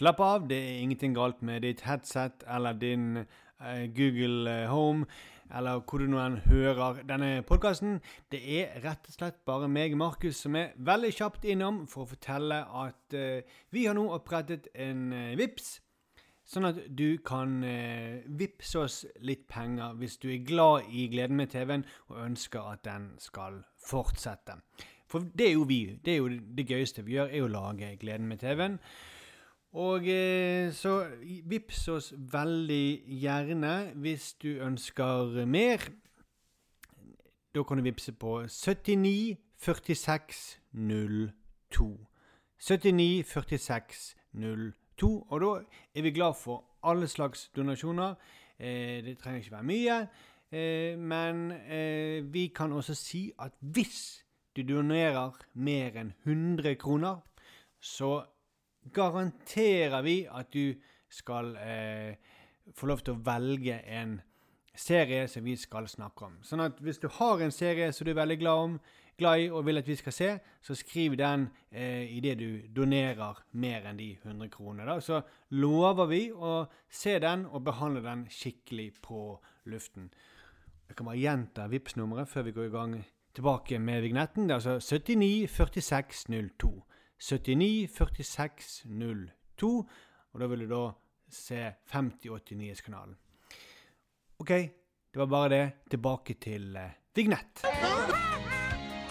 slapp av. Det er ingenting galt med ditt headset eller din eh, Google eh, Home eller hvor du nå enn hører denne podkasten. Det er rett og slett bare meg, Markus, som er veldig kjapt innom for å fortelle at eh, vi har nå opprettet en eh, VIPS, Sånn at du kan eh, vippse oss litt penger hvis du er glad i Gleden med TV-en og ønsker at den skal fortsette. For det er jo vi. Det er jo det gøyeste vi gjør, er å lage Gleden med TV-en. Og eh, så vips oss veldig gjerne hvis du ønsker mer. Da kan du vippse på 79 46 02. 79 46 02. Og da er vi glad for alle slags donasjoner. Eh, det trenger ikke være mye. Eh, men vi kan også si at hvis du donerer mer enn 100 kroner, så garanterer vi at du skal eh, få lov til å velge en serie som vi skal snakke om. Sånn at hvis du har en serie som du er veldig glad, om, glad i og vil at vi skal se, så skriv den eh, idet du donerer mer enn de 100 kronene. Så lover vi å se den og behandle den skikkelig på luften. Jeg kan bare gjenta Vipps-nummeret før vi går i gang tilbake med vignetten. Det er altså 79 46 02. 79 46 02. Og da vil du da se 5089-kanalen. OK, det var bare det. Tilbake til eh, vignett.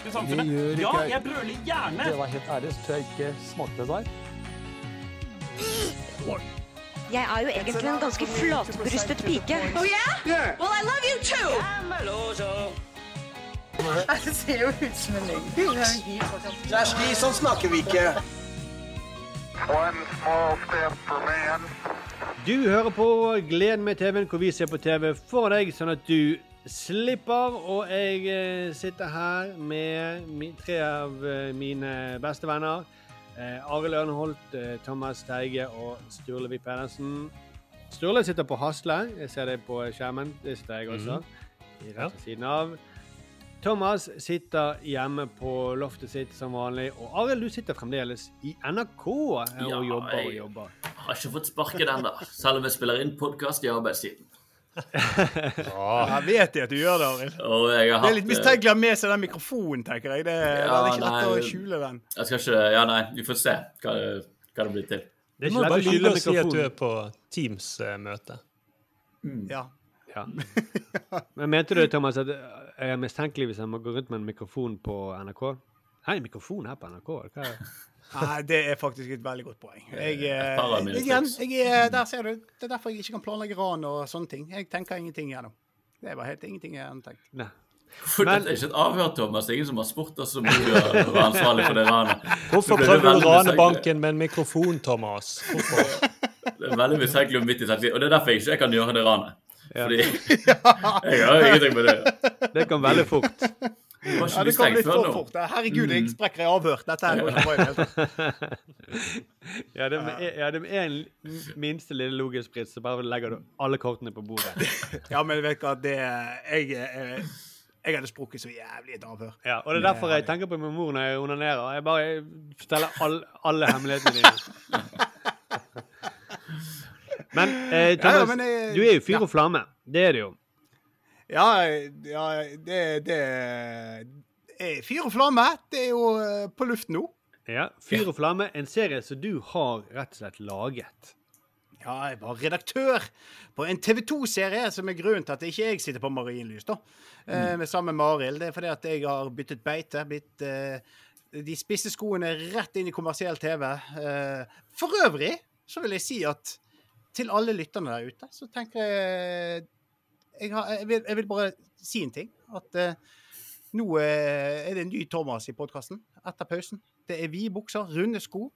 Det gjør Ja, ikke jeg brøler gjerne. Det var helt ærlig, så tror jeg ikke smakte det der. Jeg er jo egentlig en ganske flatbrystet pike. Oh yeah? Well, I love you too. Det ser jo ut som en løgn. Kjersti, sånn snakker vi ikke. One small step for man. Du hører på Gleden med TV-en, hvor vi ser på TV for deg, sånn at du slipper. Og jeg eh, sitter her med tre av eh, mine beste venner. Eh, Arild Ørnholt, Thomas Teige og Sturle Vik Pedersen. Sturle sitter på Hasle. Jeg ser det på skjermen. Det sitter jeg også. I rett ved siden av. Thomas sitter hjemme på loftet sitt som vanlig. Og Arild, du sitter fremdeles i NRK og Ja, jobber og jobber. jeg- Har ikke fått sparken ennå, selv om jeg spiller inn podkast i arbeidstiden. Jeg vet jeg at du gjør det, Arild. Det er litt eh, mistenkelig å ha med seg den mikrofonen, tenker jeg. Det er Ja, er ikke lett å skjule den. Jeg skal ikke Ja, nei, vi får se hva, det- hva det blir til. Det er ikke lett å ikke lett Du å bare lyve og si at du er på Teams-møte. Ja. Ja. Men mente du, Thomas, at jeg er mistenkelig hvis jeg må gå rundt med en mikrofon på NRK? Hei, mikrofon her på NRK? Hva er det? Nei, det er faktisk et veldig godt poeng. Jeg, jeg, eh, mine igjen, jeg, er- der ser du. Det er derfor jeg ikke kan planlegge ran og sånne ting. Jeg tenker ingenting gjennom. Det var helt ingenting jeg hadde tenkt. Nei. For Men- det er ikke et avhør, Thomas. Det er ingen som har spurt oss om du er ansvarlig for det ranet. Hvorfor prøver prøvde du å rane banken med en mikrofon, Thomas? Hvorfor? Det er veldig mistenkelig og midt i setningen. Og det er derfor jeg ikke kan gjøre det ranet. Fordi jeg har ingenting med det. Det kom veldig fort. Du Ja, det kom litt for nå. fort. Herregud, jeg sprekker i avhør. Dette her går ikke bra i det hele tatt. Ja, det er, ja, det er en minste lille logisk brist, så bare legger du alle kortene på bordet. Ja, men vet du hva, det Jeg, jeg, jeg hadde sprukket så jævlig i et avhør. Ja, og det er derfor jeg tenker på min mor når jeg onanerer. Jeg bare forteller all, alle hemmelighetene dine. Men, eh, Thomas, Ja, men jeg- du er jo fyr og flamme. Det er det jo. Ja, ja det, det er Fyr og flamme, det er jo eh, på luften nå. Ja, Fyr og flamme, en serie som du har rett og slett laget. Ja, jeg var redaktør på en TV 2-serie, som er grunnen til at ikke jeg sitter på Marienlys, da. Eh, med sammen med Arild. Det er fordi at jeg har byttet beite. Blitt eh, de spisse skoene rett inn i kommersiell TV. Eh, for øvrig så vil jeg si at til alle lytterne der ute, så tenker jeg Jeg, har, jeg, vil, jeg vil bare si en ting. At uh, nå uh, er det en ny Thomas i podkasten etter pausen. Det er vide bukser, runde sko.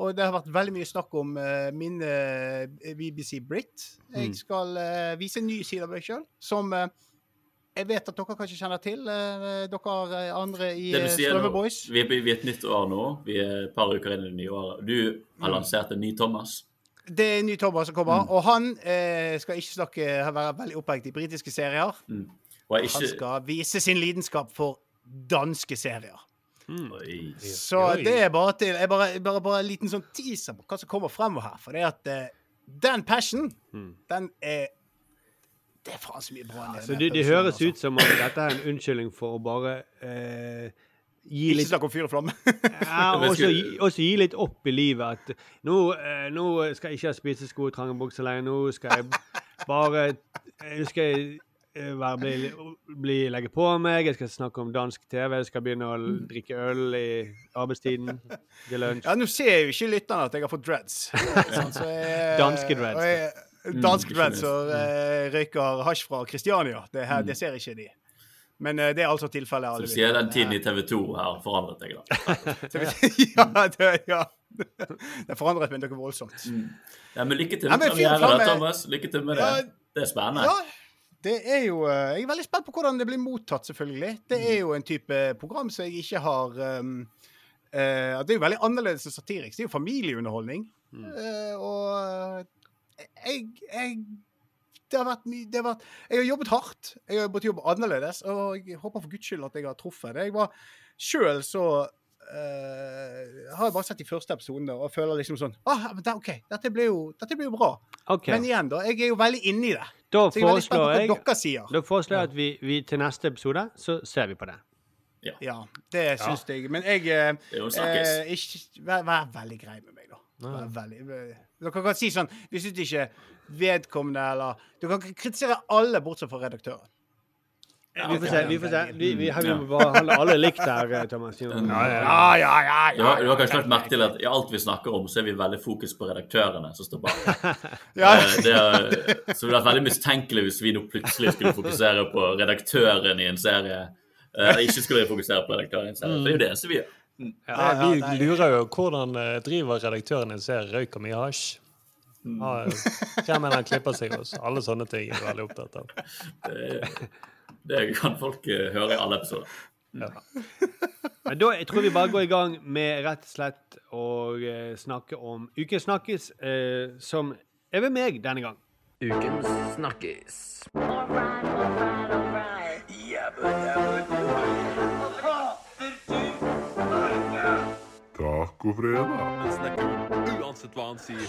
Og det har vært veldig mye snakk om uh, min BBC Brit. Mm. Jeg skal eh, vise en ny side av meg sjøl, som jeg vet at dere kanskje kjenner til. dere andre i uh, Strømeboys. vi er, vi er et nytt år nå. Vi er et par uker inn i det nye året. Du har Mm. lansert en ny Thomas. Det er en ny Thomas som kommer, og han eh, skal ikke snakke, være veldig opphengt i britiske serier. Og Ikke... Han skal vise sin lidenskap for danske serier. Oi. Så det er bare til jeg bare, bare, bare en liten sånn teaser på hva som kommer fremover her. For det at eh, den passion, den er Det er faen så mye bra. Ja, Så det, det høres altså. ut som at dette er en unnskyldning for å bare eh, gi Ikke litt snakk om fyr og flamme. ja, og også, gi, gi litt opp i livet. At nå, eh, nå skal jeg ikke ha spisesko og trange bukser lenger. Nå skal jeg bare eh, Nå skal jeg eh, være, bli, bli, legge på meg. Jeg skal snakke om dansk TV. Jeg skal begynne å drikke øl i arbeidstiden til lunsj. Ja, nå ser jeg jo ikke lytterne at jeg har fått dreads. Sånn, så jeg, Danske dreads, og jeg- Danske dreads og eh, røyker hasj fra Kristiania. Det, her, det ser ikke de. Men eh, det er altså tilfellet. Så alle sier den tiden i TV 2 her forandret deg, da. ja, det, ja. Det forandret meg noe voldsomt. Ja, men lykke til med men fyr og premiere, da, flamme- Thomas. Lykke til med det. Ja, Det er spennende. Ja, det er jo eh, Jeg er veldig spent på hvordan det blir mottatt, selvfølgelig. Det er jo en type program som jeg ikke har um, uh, Det er jo veldig annerledes enn satiriks. Det er jo familieunderholdning. Eh, og jeg, jeg det har vært mye det har vært, Jeg har jobbet hardt. Jeg har måttet jobbe annerledes. Og jeg håper for guds skyld at jeg har truffet det. Jeg var sjøl så uh, har jeg bare sett de første episodene og føler liksom sånn ah, men det, OK, dette blir, jo, dette blir jo bra. Okay. Men igjen, da. Jeg er jo veldig inni det. da Så jeg er veldig spent på foreslår hva jeg dere sier. da foreslår jeg at vi, vi til neste episode så ser vi på det. Ja, det syns jeg. Men jeg eh, eh, ikke, vær, vær veldig grei med meg, da. Vær veldig, eh, dere kan si sånn Vi du ikke vedkommende eller Du kan kritisere alle bortsett fra redaktøren. Vi får se. Vi får se. Vi, vi, her, vi må behandle alle likt her, eh, Thomas. Jo. Ja, ja, ja. Du har, du har kanskje lagt merke til at i alt vi snakker om, så er vi veldig fokus på redaktørene som står bak. Ja. Eh, Det er, så det hadde vært veldig mistenkelig hvis vi nå plutselig skulle fokusere på redaktøren i en serie. Eh, ikke skulle fokusere på redaktøren i en serie. Det er jo det eneste vi gjør. Ja, vi lurer jo hvordan eh, driver redaktøren en serie røyker mye hasj. Har- Hvem er det han klipper seg hos? Alle sånne ting er du veldig opptatt av. Det, det kan folk eh, høre i alle episoder. Men da jeg tror vi bare går i gang med rett og slett å eh, snakke om Ukens snakkes, eh, som er ved meg denne gang. Ukens snakkis. Tacofredag. Uansett hva han sier.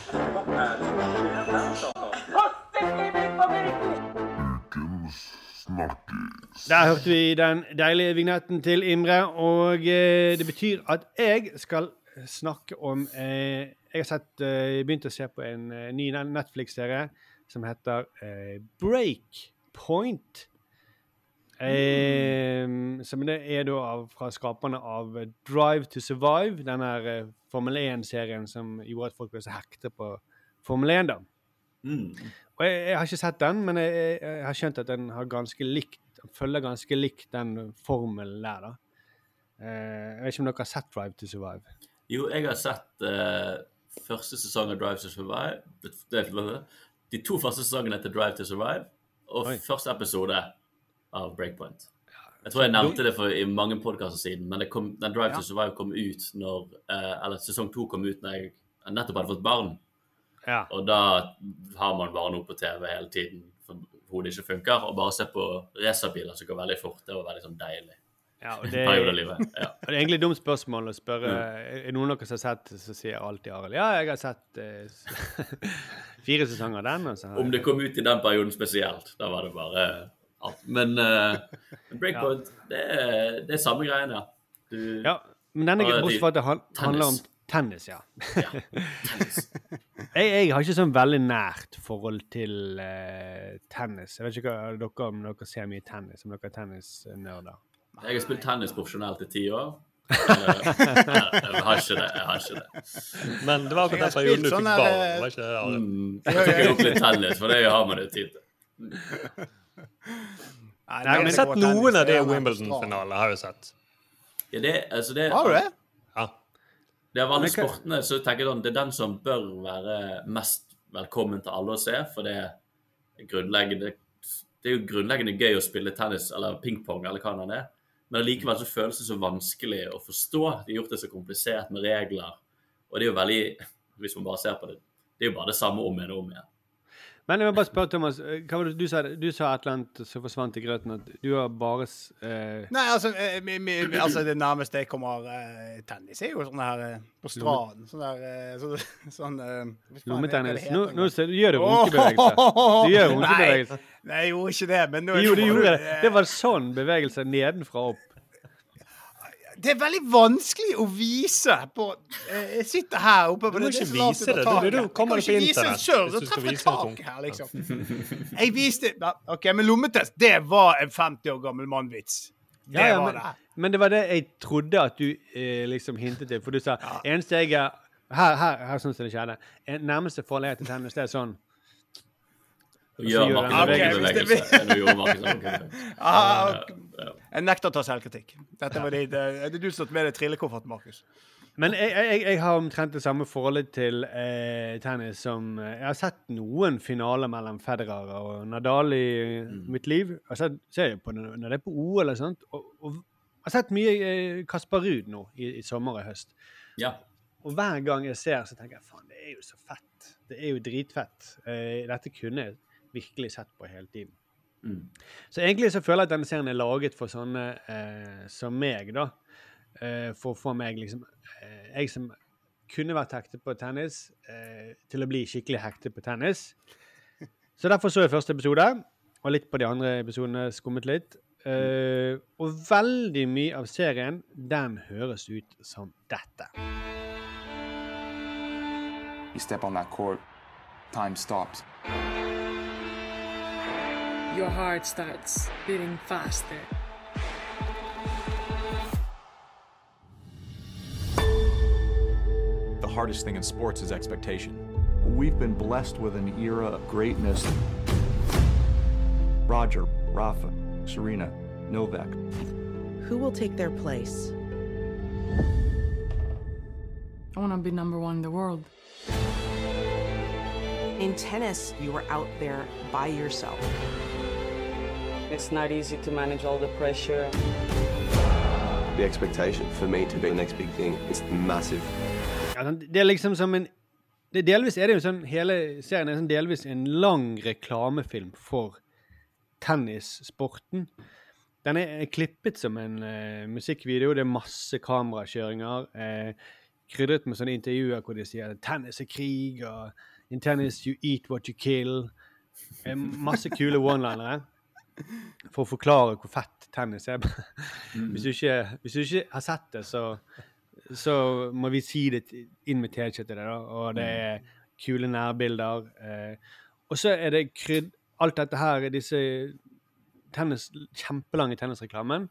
Ukens snakkis. Der hørte vi den deilige vignetten til Imre, og eh, det betyr at jeg skal snakke om eh, Jeg har sett, eh, begynt å se på en eh, ny Netflix-serie som heter eh, Breakpoint. Eh, som det er da av, fra skaperne av Drive to Survive, den her eh, Formel 1-serien som gjorde at folk ble så hekte på Formel 1. da. Mm. Og jeg, jeg har ikke sett den, men jeg, jeg, jeg har skjønt at den har ganske likt, følger ganske likt den formelen der. da. Eh, jeg vet ikke om dere har sett Drive to Survive? Jo, jeg har sett eh, første sesong av Drive to Survive. De to første sesongene etter Drive to Survive, og Oi. første episode av Breakpoint. Jeg tror jeg nevnte det for, i mange podkaster siden, men det kom, den Drive to Survive kom ut når eh, Eller sesong to kom ut når jeg nettopp hadde fått barn. Ja. Og da har man bare noe på TV hele tiden for hodet ikke funker. Og bare se på racerbiler som går veldig fort. Det var veldig sånn deilig. ja og det, periode av og. Det er egentlig et dumt spørsmål å spørre. Er noen av dere som har sett så sier alltid Arild ja, jeg har sett eh, fire sesonger av den. Om det kom ut i den perioden spesielt, da var det bare alt. Men uh, Breakpoint, det, er, det er samme greiene. Du, Ja, men denne, Ja, bortsett fra at det han- handler om tennis, ja. jeg, jeg har ikke sånn veldig nært forhold til uh, tennis. Jeg vet ikke hva dere, om dere ser mye tennis, om dere er tennisnerder. Jeg har spilt tennis profesjonelt i ti år. Eh, jeg har ikke det. jeg har ikke det. Men det var akkurat den perioden du fikk sånn barn. var ikke det? Mm, jeg tok opp litt tennis, for det har man jo tid til. Nei, Jeg har har sett noen av de Wimbledon-finalene. har jeg sett. Ja, det, altså det, Har du det? Ja. Det av alle sportene så tenker jeg sånn, det er den som bør være mest velkommen til alle å se, for det er grunnleggende Det er jo grunnleggende gøy å spille tennis eller pingpong eller hva det er, men allikevel så føles det så vanskelig å forstå. De har gjort det så komplisert med regler, og det er jo veldig Hvis man bare ser på det, det er jo bare det samme om igjen og om igjen. Men jeg må bare spørre, Thomas. eh, det du sa? Du sa et eller annet som forsvant i grøten. At du har bare eh, Nei, altså, eh, mi, mi, altså Det nærmeste jeg kommer eh, tennis, er jo sånn her eh, på stranden. Sånn der så, sånn lommetennis. Nå, nå gjør du runkebevegelse. Du gjør runkebevegelse. Nei, nei, jeg gjorde ikke det, men nå, Jo, du gjorde det. Det var sånn bevegelse nedenfra opp. Det er veldig vanskelig å vise på eh, Jeg sitter her oppe på Du må det, det ikke vise det. Du- du kommer Jeg på internett hvis du skal vise et taket her, liksom. Jeg viste ja, OK, men lommetest, det var en 50 år gammel mann-vits. Det Ja, ja, var det. men det var det jeg trodde at du eh, liksom hintet til. For du sa eneste jeg er Her, her, her sånn som det skjedde. En, nærmeste forhold jeg til tennis, det er sånn. Gjør gjør Markus den en bevegelse. runkebevegelse. Nå gjorde. Ah. Jeg nekter å ta selvkritikk. Dette var det, det, det er du som har med deg trillekofferten, Markus. Men jeg, jeg, jeg har omtrent det samme forholdet til eh, tennis som eh, Jeg har sett noen finaler mellom Federer og Nadal i mitt liv. Jeg har sett, ser jeg på det når det er på OL eller sånt. Og, og jeg har sett mye eh, Kasper Ruud nå i, i sommer og høst. ja. Og hver gang jeg ser, så tenker jeg faen, det er jo så fett. Det er jo dritfett. Eh, dette kunne jeg virkelig sett på hele tiden. Mm. Så egentlig så føler jeg at denne serien er laget for sånne eh, som meg, da. Eh, for å få meg liksom eh, Jeg som kunne vært hektet på tennis, eh, til å bli skikkelig hektet på tennis. Så derfor så jeg første episode, og litt på de andre episodene skummet litt. Eh, og veldig mye av serien, den høres ut som dette. You step on that court, time stops. Your heart starts beating faster. The hardest thing in sports is expectation. We've been blessed with an era of greatness. Roger, Rafa, Serena, Novak. Who will take their place? I want to be number one in the world. In tennis, you are out there by yourself. It's not easy to manage all the pressure. The expectation for me to be the next big thing is massive. Ja, det er liksom som en det Delvis er det jo sånn Hele serien er sånn delvis en lang reklamefilm for tennissporten. Den er klippet som en uh, musikkvideo. Det er masse kamerakjøringer. Uh, krydret med sånne intervjuer hvor de sier at tennis er krig, og in tennis you eat what you kill. Uh, masse kule one-linere for å forklare hvor fett tennis er. hvis, du ikke, hvis du ikke har sett det, så så må vi si det inn med teskje til da. Og det er kule nærbilder. Eh, og så er det krydd... Alt dette her, disse tennis, kjempelange tennisreklamen,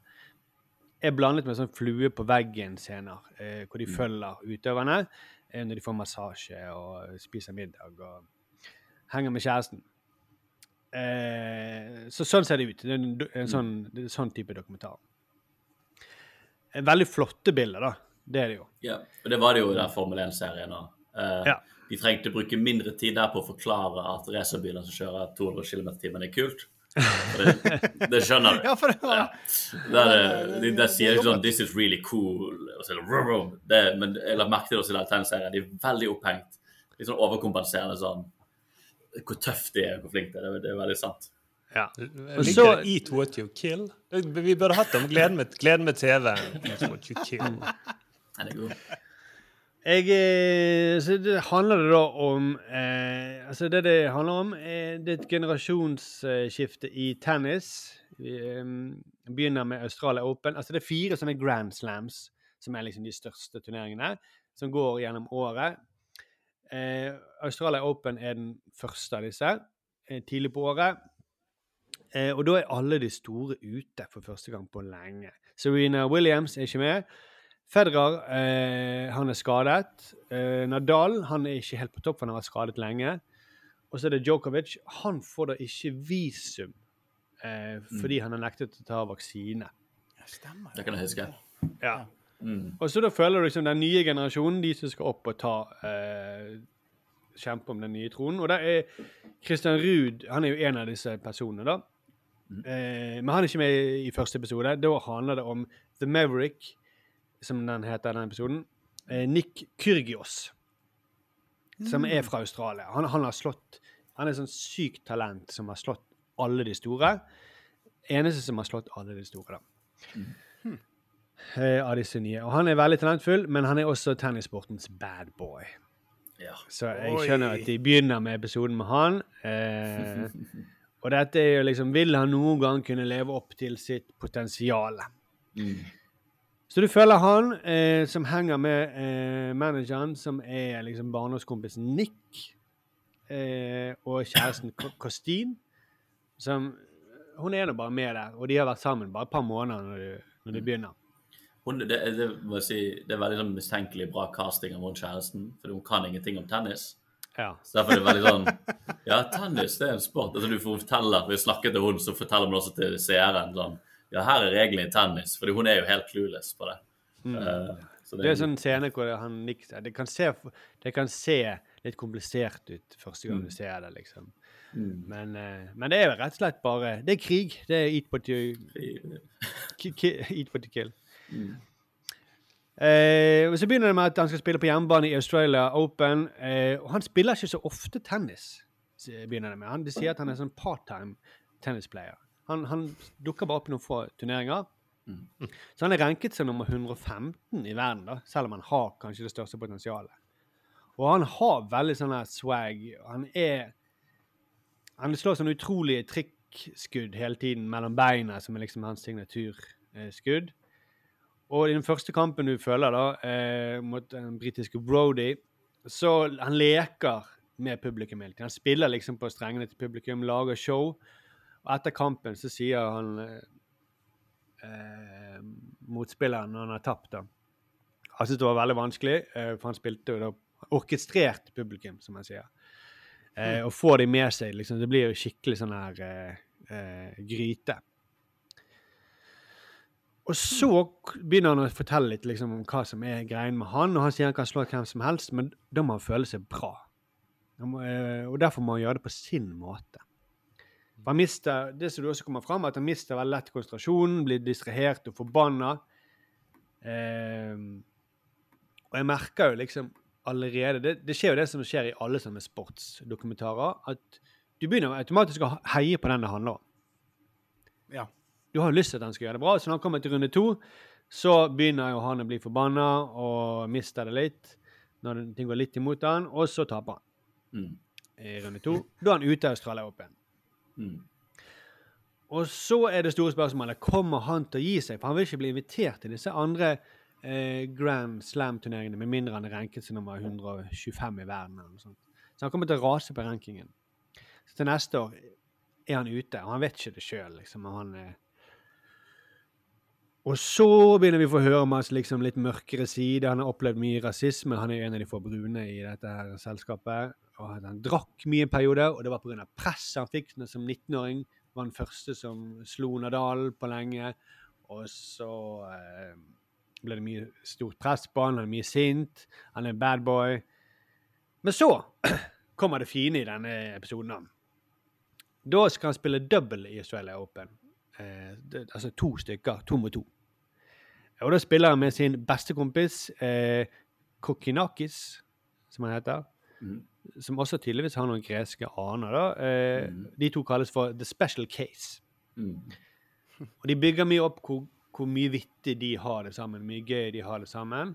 er blandet med sånn flue på veggen-scener, eh, hvor de følger utøverne eh, når de får massasje og spiser middag og henger med kjæresten. Eh, så sånn ser det ut. Det er en, en sånn, det er en sånn type dokumentar. En Veldig flotte bilder, da. Det er det jo. Ja, og det var det jo i den Formel 1-serien òg. Ja. De trengte å bruke mindre tid der på å forklare at racerbiler som kjører 200 km i timen, er kult. Det, det skjønner du. Ja, for det var Der, de, de, sier ikke sånn 'This is really cool'. Og så rum, rum. Det Men jeg la merke til det også i den serien. De er veldig opphengt. Litt sånn overkompenserende sånn Hvor tøft de er, hvor flinke de er. Det, er- det er veldig sant. Ja. Og så Eat what you kill. Vi burde hatt om gleden med, gleden med TV. Eat what you kill. Den er god. Jeg, eh, så det handler det da om eh, Altså, det det handler om, er, det er et generasjonsskifte i tennis. Vi eh, begynner med Australia Open. Altså, det er fire sånne Grand Slams, som er liksom de største turneringene, som går gjennom året. Eh, Australia Open er den første av disse, eh, tidlig på året. Eh, og da er alle de store ute for første gang på lenge. Serena Williams er ikke med. Federer eh, han er skadet. Eh, Nadal han er ikke helt på topp, for han har vært skadet lenge. Og så er det Djokovic. Han får da ikke visum eh, fordi han har nektet å ta vaksine. Stemmer. Det kan jeg huske. Ja. Mm. Og så da føler du liksom den nye generasjonen, de som skal opp og ta eh, Kjempe om den nye tronen. Og der er Christian Ruud Han er jo en av disse personene, da. Eh, men han er ikke med i første episode. Da handler det om The Maverick, som den heter, den episoden. Eh, Nick Kyrgios, som er fra Australia. Han, han har slått Han er sånn sykt talent som har slått alle de store. Eneste som har slått alle de store, da. Eh, av disse nye. Og han er veldig talentfull, men han er også tennissportens bad boy. Ja. Så jeg skjønner at de begynner med episoden med han. Eh, og dette er jo liksom Vil han noen gang kunne leve opp til sitt potensial? Mm. Så du følger han eh, som henger med eh, manageren, som er liksom barndomskompisen Nick, eh, og kjæresten Kostin, som Hun er nå bare med der, og de har vært sammen bare et par måneder når de, når de begynner. Hun, det, det, må jeg si, det er veldig sånn mistenkelig bra casting av hun kjæresten, for hun kan ingenting om tennis. Ja. Så derfor er det veldig sånn Ja, tennis det er en sport. Altså, du får fortelle, Vi snakket til hun, så forteller hun også til seeren sånn Ja, her er reglene i tennis. For hun er jo helt clueless på det. Eh, så Det er en sånn scene hvor han Nick det kan, se, det kan se litt komplisert ut første gang Mm. du ser det, liksom. Mm. Men, eh, men det er rett og slett bare Det er krig. Det er eat but you Eat but you kill. Mm. Eh, så begynner det med at han skal spille på hjemmebane i Australia Open. Eh, og han spiller ikke så ofte tennis, begynner det med. Han, de sier at han er sånn part-time tennisplayer. Han, han dukker bare opp i noen få turneringer. Så han er ranket som nummer 115 i verden, da, selv om han har kanskje det største potensialet. Og han har veldig sånn swag. Han er Han slår sånne utrolige trikkskudd hele tiden mellom beina, som er liksom hans signaturskudd. Og i den første kampen du følger da, eh, mot den britiske Brody, så han leker med publikum hele tiden. Han spiller liksom på strengene til publikum, lager show. Og etter kampen så sier han eh, eh, motspilleren når han har tapt, da Han syntes det var veldig vanskelig, eh, for han spilte jo da orkestrert publikum, som han sier. Eh, og får de med seg, liksom. Det blir jo skikkelig sånn her eh, eh, gryte. Og så begynner han å fortelle litt liksom, om hva som er greien med han, og han sier han kan slå hvem som helst, men da må han føle seg bra. Må, eh, og derfor må han gjøre det på sin måte. Han mister, det som du også kommer fram, at han mister veldig lett konsentrasjonen, blir distrahert og forbanna. Eh, og jeg merker jo liksom allerede det, det skjer jo det som skjer i alle sånne sportsdokumentarer, at du begynner automatisk å heie på den det handler om. Ja. Du har jo lyst til at han skal gjøre det bra, så når han kommer til runde to, så begynner jo han å bli forbanna og mister det litt når ting går litt imot han, og så taper han Mm. i runde to. Da er han ute av Australia Open. Mm. Og så er det store spørsmålet kommer han til å gi seg, for han vil ikke bli invitert til disse andre eh, Grand Slam-turneringene, med mindre han er ranket som nummer 125 i verden. eller noe sånt. Så han kommer til å rase på rankingen. Så til neste år er han ute, og han vet ikke det sjøl, liksom. og Han, eh... Og så begynner vi å få høre om hans liksom, litt mørkere side. Han har opplevd mye rasisme. Han er en av de få brune i dette her selskapet. Og han drakk mye en periode, og det var pga. press han fikk som 19-åring. Var den første som slo Nadal på lenge. Og så eh, ble det mye stort press på han, han er mye sint, han er en bad boy. Men så kommer det fine i denne episoden. da. Skal han spille double i Australia Open. Eh, det, altså to stykker, to mot to. Og da spiller han med sin bestekompis eh, Kokinakis, som han heter. Mm. Som også tydeligvis har noen greske aner. da. Eh, De to kalles for The Special Case. Mm. Og de bygger mye opp hvor, hvor mye vittig de har det sammen, mye gøy de har det sammen.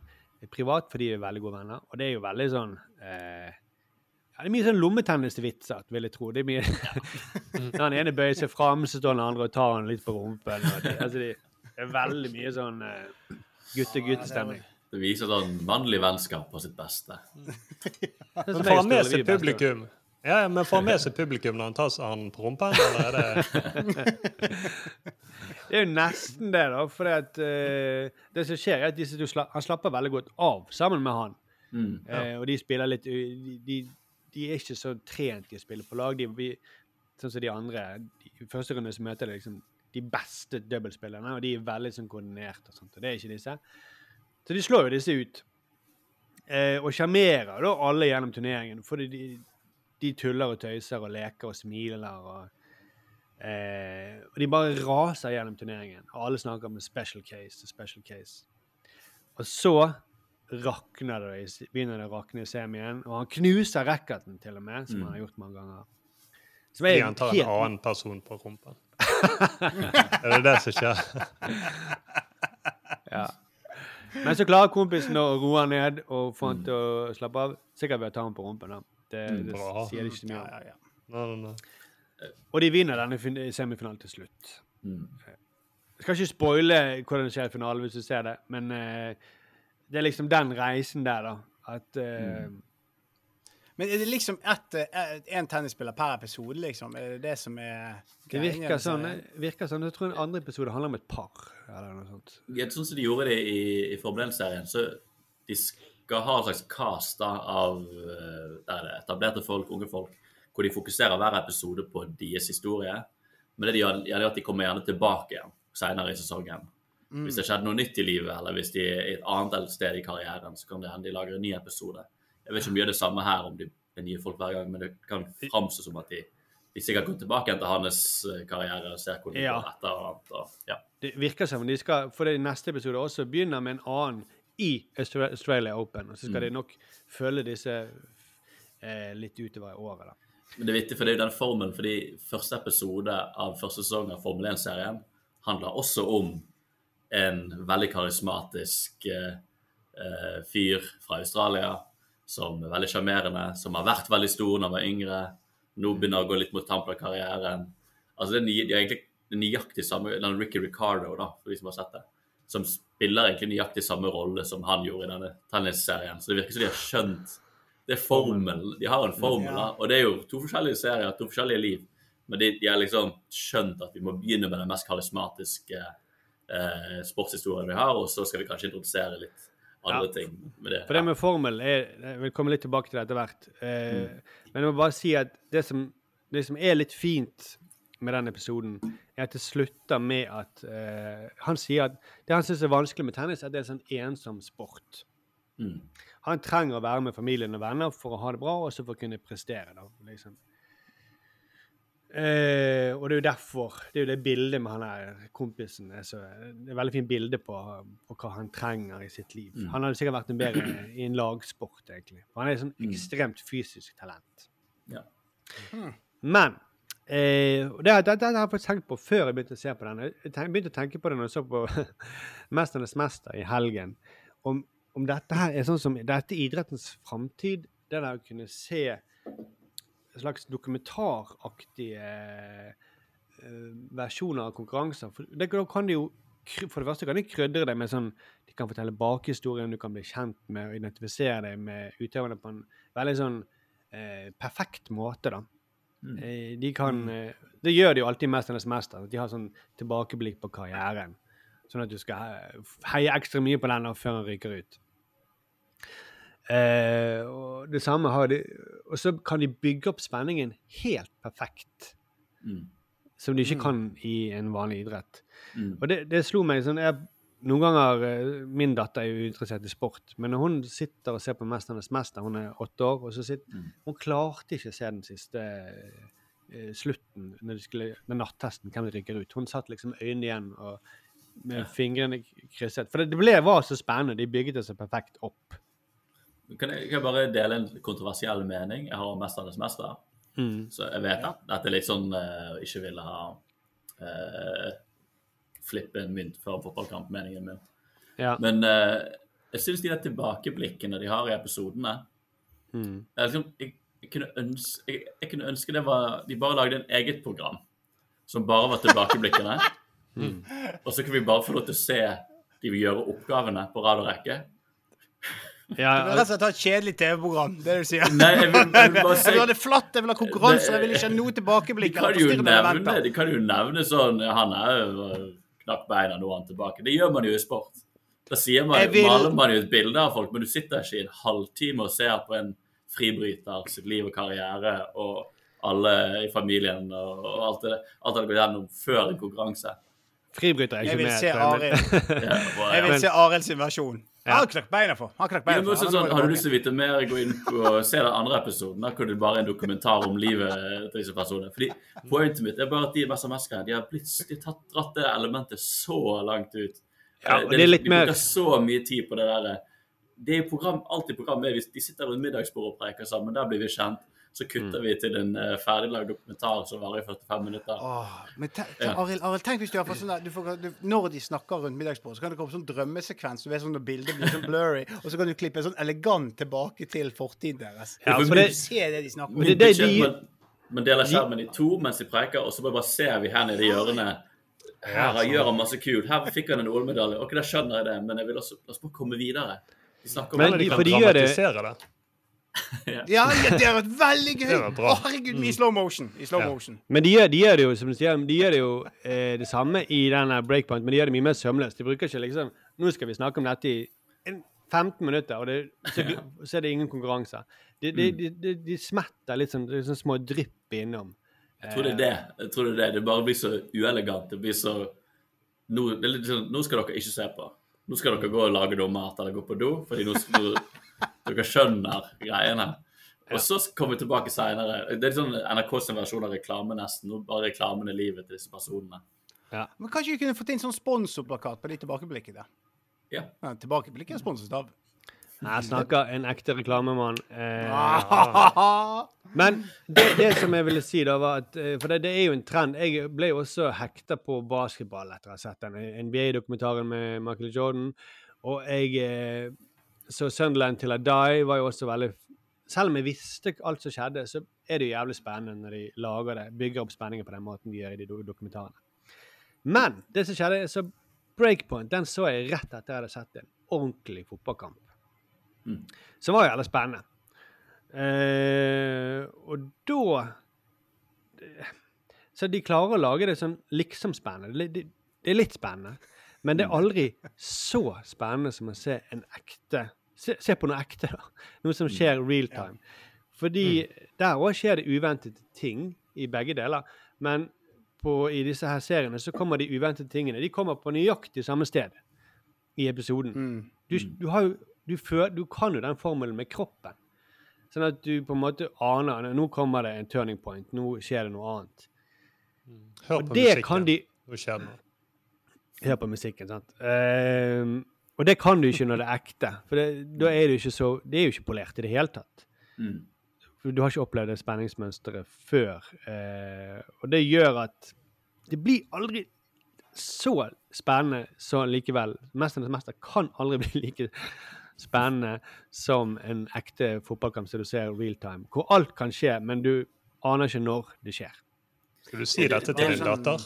Privat, for de er veldig gode venner. Og det er jo veldig sånn eh, ja, Det er mye sånn lommetennisvitser, vil jeg tro. Det er mye Når den ene bøyer seg fram, så står den andre og tar han litt på rumpen. Og de, altså det er veldig mye sånn eh, gutte-guttestemning. Det viser sånn mannlig vennskap på sitt beste. Men får han med seg publikum? Ja, ja, men får han med seg publikum når han tar han på rumpen, eller er det Det er jo nesten det, da. For at, eh, det som skjer, er at disse sla han slapper veldig godt av sammen med han. Mm. Eh, og de spiller litt u- de, de er ikke så trent i å spille på lag. De, vi, sånn som de andre. I første runde så møter de liksom de beste dobbeltspillerne, og de er veldig sånn koordinerte. og sånt, og Det er ikke disse. Så de slår jo disse ut. Eh, og sjarmerer da alle gjennom turneringen. For de, de tuller og tøyser og leker og smiler. og Eh, og de bare raser gjennom turneringen. Og alle snakker om special case, og special case. Og så rakner det, begynner det å rakne i semien. Og han knuser racketen til og med, som Mm. han har gjort mange ganger. Som er han tar helt- en annen person på rumpen. er det det som skjer? Ja. Men så klarer kompisen å roe han ned og få han til å slappe av. Sikkert ved å ta ham på rumpen. da. Det, Mm, det sier ikke så mye om. Nei, nei, nei. Og de vinner denne semifinalen til slutt. Mm. Jeg skal ikke spoile hvordan det skjer i finalen hvis du ser det, men uh, det er liksom den reisen der, da. At eh, Men er det liksom én tennisspiller per episode, liksom? Er det det som er Det virker sånn. virker sånn. Jeg tror en andre episode handler om et par. eller noe sånt. Ja, Sånn som de gjorde det i, i Formel 1-serien, så de skal har en slags cast av eh, er etablerte folk, unge folk, hvor de fokuserer hver episode på deres historie. Men det de gjør, er at de kommer gjerne tilbake igjen senere i sesongen. Mm. Hvis det skjedde noe nytt i livet, eller hvis de er i et annet sted i karrieren, så kan det hende de lager en ny episode. Jeg vet ikke om de gjør det samme her, om de er nye folk hver gang, men det kan framstå som at de, de sikkert går tilbake igjen til hans eh, karriere og ser hvor de Ja. går etter. og annet. Og, ja. Det virker som de skal, for det neste episode også begynner med en annen i Australia Open. Og så skal Mm. de nok følge disse eh, litt utover i året. da. Men det er viktig, for det er jo den formelen, fordi første episode av første sesong av Formel 1-serien handler også om en veldig karismatisk eh, eh, fyr fra Australia som er veldig sjarmerende, som har vært veldig stor da han var yngre, nå begynner å gå litt mot tampen av karrieren. Altså det er, ny, det er egentlig det er nøyaktig samme den Ricky Ricardo, da, for de som har sett det, som spiller egentlig nøyaktig samme rolle som han gjorde i denne tennisserien. Så det virker som de har skjønt det er formel. De har en formel, Ja. og det er jo to forskjellige serier, to forskjellige liv. Men de, de har liksom skjønt at vi må begynne med den mest karismatiske eh, sportshistorien vi har, og så skal vi kanskje introdusere litt andre Ja. ting med det. For det med formel er, Jeg vil komme litt tilbake til det etter hvert. Eh, Men jeg må bare si at det som, det som er litt fint med den episoden, er at det slutter med at uh, Han sier at det han syns er vanskelig med tennis, er at det er en sånn ensom sport. Mm. Han trenger å være med familien og venner for å ha det bra, og så for å kunne prestere. da, liksom. uh, og det er jo derfor Det er jo det bildet med han her kompisen er så, Det er et veldig fint bilde på, på hva han trenger i sitt liv. Mm. Han hadde sikkert vært en bedre i en lagsport, egentlig. For han er et sånn Mm. ekstremt fysisk talent. Ja. Men eh, det, det, det har jeg tenkt på før jeg begynte å se på den. Jeg begynte å tenke på det når jeg så på 'Mesternes mester' i helgen. Om, om dette her er sånn som Dette idrettens framtid. Det der å kunne se slags dokumentaraktige eh, versjoner av konkurranser. For det, kan de jo For det første kan de krydre det med sånn De kan fortelle bakhistorien, du kan bli kjent med og identifisere deg med utøverne på en veldig sånn eh, perfekt måte, da. Mm. Eh, de kan eh, Det gjør de jo alltid i 'Mesternes mester'. at De har sånn tilbakeblikk på karrieren. Sånn at du skal heie ekstra mye på den før han ryker ut. Eh, og det samme har de Og så kan de bygge opp spenningen helt perfekt. Mm. Som de ikke Mm. kan i en vanlig idrett. Mm. Og det, det slo meg sånn jeg, Noen ganger eh, Min datter er jo interessert i sport, men når hun sitter og ser på 'Mesternes mester', hun er åtte år, og så sitter Mm. Hun klarte ikke å se den siste eh, slutten, når de skulle, med nattesten, hvem de rykker ut. Hun satt liksom øynene igjen og med Ja. fingrene krysset. For det, det ble, var så spennende. De bygget det så perfekt opp. Kan jeg, kan jeg bare dele en kontroversiell mening? Jeg har om 'Mesternes mester'. Mm. Så jeg vet at dette er litt sånn uh, ikke ville ha eh, flippe en mynt før fotballkamp, meningen min. Ja. Men uh, jeg syns de der tilbakeblikkene de har i episodene Mm. jeg, liksom, jeg, jeg, kunne ønske, jeg, jeg kunne ønske det var De bare lagde en eget program som bare var tilbakeblikkene. Mm. Og så kunne vi bare få lov til å se de vil gjøre oppgavene på rad og rekke. Ja, Du vil rett og slett ha et kjedelig TV-program, det du sier. Nei, jeg vil- jeg vil se... Jeg vil ha det flatt, jeg vil ha konkurranse, jeg vil ikke ha noe De tilbakeblikk. kan jo nevne, de kan jo nevne sånn Han er jo knakk beina, nå er han tilbake. Det gjør man jo i sport. Da sier man, vil- maler man jo et bilde av folk, men du sitter ikke i en halvtime og ser på en fribryter sitt liv og karriere og alle i familien og, og alt det alt det går gjennom før en konkurranse. Fribryter er ikke med. jeg. Ja, vil se Arild sin versjon. Ja. Han knakk beina for. Han knakk beina for. sånn, må har du lyst til å vite mer, gå inn på se den andre episoden. da kan du bare en dokumentar om livet til disse personene. Fordi Pointet mitt er bare at de med SMS-greiene de har blitt, de har tatt, dratt det elementet så langt ut. Ja, det, det er litt de mer- bruker så mye tid på det der. Det er program, alltid program med, hvis de sitter rundt middagsbordet og preker sammen, der blir vi kjent. Så kutter vi til en uh, ferdiglagd dokumentar som varer i 45 minutter. Åh, men te, Ja. Arild, Arild, tenk hvis du har fått sånn der, du får, du, Når de snakker rundt middagsbordet, så kan det komme sånn drømmesekvens. Du vet sånn når bildet blir sånn blurry, og så kan du klippe sånn elegant tilbake til fortiden deres. Ja, så for det- du ser det de snakker om. Men, det, man, man deler skjermen i to mens de preker, og så bare, bare ser vi her nede i hjørnet. Her sånn. gjør han masse kult. Her fikk han en OL-medalje. Ok, da skjønner jeg det, men jeg vil også, også komme videre. De snakker om Men de, kan de gjør det det. Ja, ja, det har vært veldig gøy! Å, herregud, i slow motion. I slow Ja. motion. Men de gjør, de gjør det jo som du sier, de gjør det jo eh, det samme i denne breakpoint, men de gjør det mye mer sømløst. De bruker ikke liksom Nå skal vi snakke om dette i 15 minutter, og det, så, så er det ingen konkurranse. De, de, de, de, de smetter litt sånn, sånn små drypp innom. Jeg tror det er det. Jeg tror det er det. Det bare blir så uelegant. Det blir så Nå, det er litt sånn, nå skal dere ikke se på. Nå skal dere gå og lage noe mat dere går på do, fordi nå, nå dere skjønner greiene. Og så kommer vi tilbake seinere. Det er sånn NRK sin versjon av reklame, nesten. Nå bare reklamen er livet til disse personene. Men kanskje vi kunne fått inn sånn sponsorplakat på de tilbakeblikkene? Ja. tilbakeblikket er sponset av Jeg snakker en ekte reklamemann. Eh, men det, det som jeg ville si, da, var at eh, For det, det er jo en trend. Jeg ble jo også hekta på basketball etter å ha sett den NBA-dokumentaren med Michael Jordan. Og jeg eh, Så Sunderland til I Die var jo også veldig Selv om jeg visste alt som skjedde, så er det jo jævlig spennende når de lager det, bygger opp spenningen på den måten de gjør i de dokumentarene. Men det som skjedde, så Breakpoint den så jeg rett etter jeg hadde sett en ordentlig fotballkamp. Som var jo jævlig spennende. Eh, og da Så de klarer å lage det sånn liksom spennende. Det, det, det er litt spennende. Men det er aldri så spennende som å se en ekte Se, se på noe ekte, da. Noe som skjer real time. Fordi der òg skjer det uventede ting i begge deler. Men på, i disse her seriene så kommer de uventede tingene. De kommer på nøyaktig samme sted i episoden. Du, du, har jo, du, fø- du kan jo den formelen med kroppen. Sånn at du på en måte aner Nå kommer det en turning point. Nå skjer det noe annet. Hør på musikken. kan de. Hør på musikken, sant. Ehm, og det kan du ikke når det er ekte. For det, da er det ikke så Det er jo ikke polert i det hele tatt. Mm. For du har ikke opplevd det spenningsmønsteret før. eh, og det gjør at det blir aldri så spennende så likevel. 'Mesternes mester' kan aldri bli like spennende som en ekte fotballkamp som du ser real time. Hvor alt kan skje, men du aner ikke når det skjer. Skal du si dette til din datter?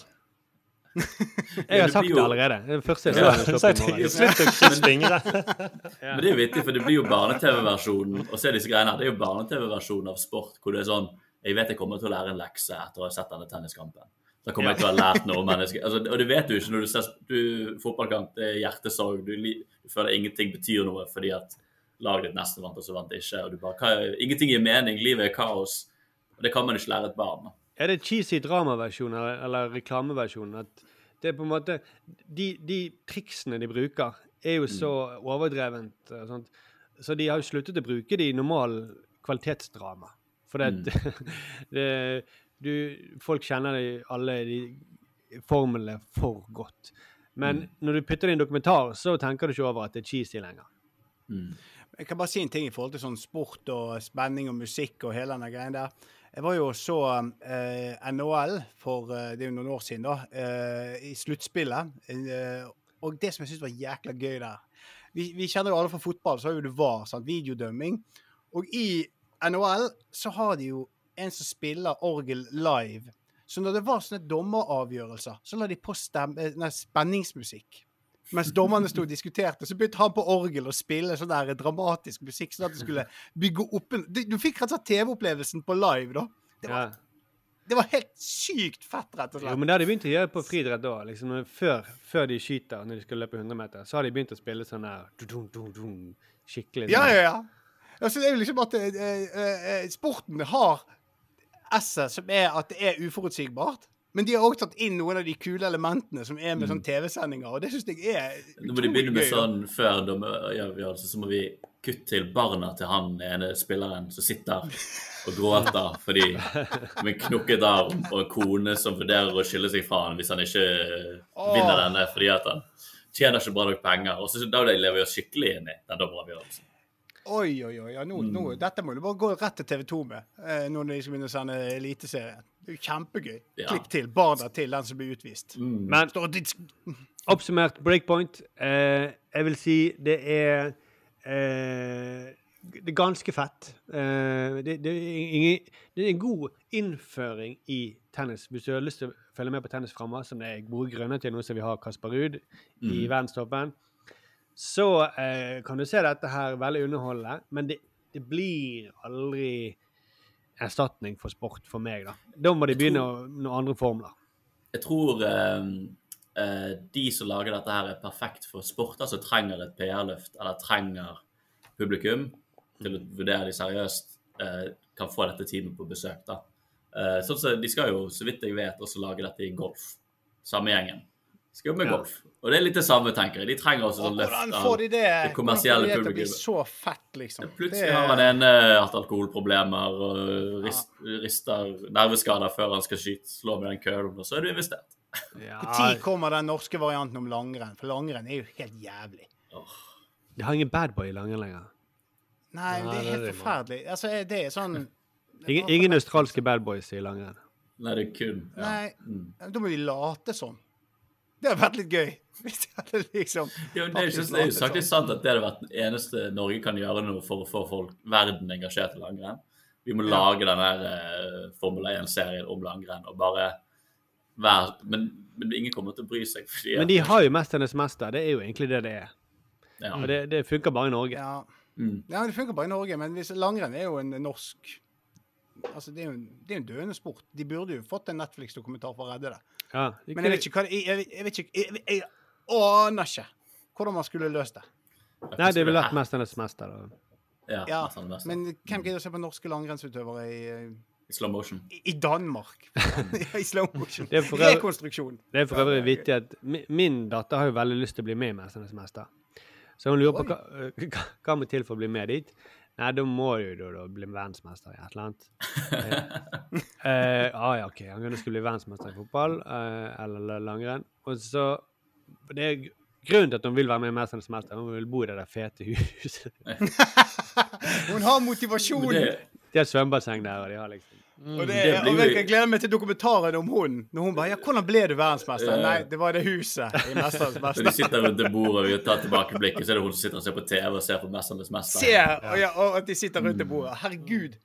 Jeg har sagt det allerede. Er første jeg sa. Slutt å fingre. Men det er jo vittig, for det blir jo barne-TV-versjonen. Og se disse greiene her, det er jo barne-TV-versjonen av sport hvor det er sånn Jeg vet jeg kommer til å lære en lekse etter å ha sett denne tenniskampen. Da kommer jeg til å ha lært noe om mennesker. Altså, og det vet du ikke når du ser du, fotballkamp. Det er hjertesorg. Du, du føler ingenting betyr noe fordi at laget ditt nesten vant, og så vant det ikke. Og du bare, hva, ingenting gir mening. Livet er kaos. Og det kan man ikke lære et barn. da. Er det cheesy dramaversjon eller, eller reklameversjon? At det er på en måte De, de triksene de bruker, er jo så overdrevent. og sånt. Så de har jo sluttet å bruke det i normal kvalitetsdrama. For det, det du, Folk kjenner de, alle de formlene for godt. Men når du putter det i en dokumentar, så tenker du ikke over at det er cheesy lenger. Jeg kan bare si en ting i forhold til sånn sport og spenning og musikk og hele denne greien der. Jeg var jo så eh, NHL for eh, det er jo noen år siden, da, eh, i sluttspillet. Eh, og det som jeg syntes var jækla gøy der Vi, vi kjenner jo alle fra fotball, så har jo det VAR, sant? videodømming. Og i NHL så har de jo en som spiller orgel live. Så når det var sånne dommeravgjørelser, så la de på stem, eh, nei, spenningsmusikk. Mens dommerne sto og diskuterte, så begynte han på orgel å spille sånn der dramatisk musikk, sånn at det skulle bygge opp en Du, du fikk rett og slett TV-opplevelsen på live, da. Det var, det var helt sykt fett, rett og Jo, slett. men det har de begynt å gjøre på friidrett da. Liksom, før, før de skyter når de skal løpe 100 meter, så har de begynt å spille sånn der dun, dun, dun, skikkelig Ja, sånn. ja, ja. Altså, det er jo liksom at eh, eh, eh, sporten har esset som er at det er uforutsigbart. Men de har òg tatt inn noen av de kule elementene som er med Mm. sånn TV-sendinger, og det syns jeg er utrolig Nå må de begynne med gøy, sånn før dommeravgjørelse, så må vi kutte til barna til han ene spilleren som sitter og gråter fordi med en knukket arm og en kone som vurderer å skille seg fra han hvis han ikke Åh. vinner denne fordi at han tjener ikke bra nok penger. Og så Da lever vi oss skikkelig inn i den dommeravgjørelsen. Oi, oi, oi. Ja, nå, Mm. nå, dette må du bare gå rett til TV 2 med eh, når de skal begynne å sende Eliteserien. Det er jo kjempegøy. Ja. Klipp til. Barna til den som blir utvist. Men Står og dis- oppsummert breakpoint. Eh, jeg vil si det er eh, Det er ganske fett. Eh, det, det, er ingen, det er en god innføring i tennis. Hvis du har lyst til å følge med på tennis framover, som det er gode grunner til nå som vi har Kasper Ruud i Mhm. verdenstoppen, så eh, kan du se dette her veldig underholdende, men det, det blir aldri erstatning for sport for meg, da. Da må de begynne å- noen andre formler. Jeg tror eh, eh, de som lager dette her, er perfekt for sporter som trenger et PR-løft, eller trenger publikum til å vurdere de seriøst, eh, kan få dette teamet på besøk. da. Eh, sånn så De skal jo, så vidt jeg vet, også lage dette i golf. Samme gjengen. Skal jobbe med Ja. golf. Og det er litt det samme, tenker jeg. De trenger også Og sånn løft av de det, det hvordan får kommersielle de det til å bli publikummet. så fett, liksom? Plutselig har han en eh, hatt alkoholproblemer og rist, rister nerveskader før han skal skyte, slå med den kølen, og så er du investert. Når kommer den norske varianten om langrenn? For langrenn er jo helt jævlig. De har ingen badboy i langrenn lenger. Nei, Nei, det er det er helt forferdelig. Altså, det er sånn Ingen, ingen australske badboys i langrenn. Nei, det er kun ja. Nei, Mm. da må de late som. Det hadde vært litt gøy. Hvis de hadde liksom Jo, det er jo faktisk det er jo latet faktisk sant at det hadde vært det eneste Norge kan gjøre nå for å få folk, verden engasjert i langrenn. Vi må Ja. lage den der uh, Formel 1-serien om langrenn og bare være men, men ingen kommer til å bry seg. Fordi Men de har jo 'Mesternes mester'. Det er jo egentlig det det er. Ja. Og det, det funker bare i Norge. Ja. Mm. ja, det funker bare i Norge, men hvis langrenn er jo en norsk Altså, det er jo en, det er en døende sport. De burde jo fått en Netflix-dokumentar for å redde det. Ja, ikke... Men jeg vet ikke hva det jeg, jeg, vet ikke jeg, jeg, aner ikke hvordan man skulle løst det. Nei, det ville vært 'Mesternes mester'. Ja, Ja, Mesternes men hvem gidder å se på norske langrennsutøvere i, I slow motion. i, i Danmark? I slow motion. Det øvrig- Rekonstruksjon. Det er for øvrig vittig at mi- min datter har jo veldig lyst til å bli med i 'Mesternes mester'. Så hun lurer på hva, hva, hva må til for å bli med dit. Nei, da må du jo da, bli verdensmester i et eller annet. Ja, eh, ah, ja, OK. Han skulle bli verdensmester i fotball uh, eller langrenn. Og så Det er grunnen til at hun vil være med i 'Mesternes mester'. Hun vil bo i det der fete huset. Hun har motivasjonen. Det- De har svømmebasseng der, og de har liksom Og, det, det og jeg jeg gleder meg til dokumentaren om hun. Når hun bare Ja, hvordan ble du verdensmester? Ja. Nei, det var det huset i Mesternes Når de sitter rundt det bordet og vi tar tilbake blikket, så er det hun som sitter og ser på TV og ser på 'Mesternes mester'. Se! Og, ja, og at de sitter rundt det bordet. Herregud.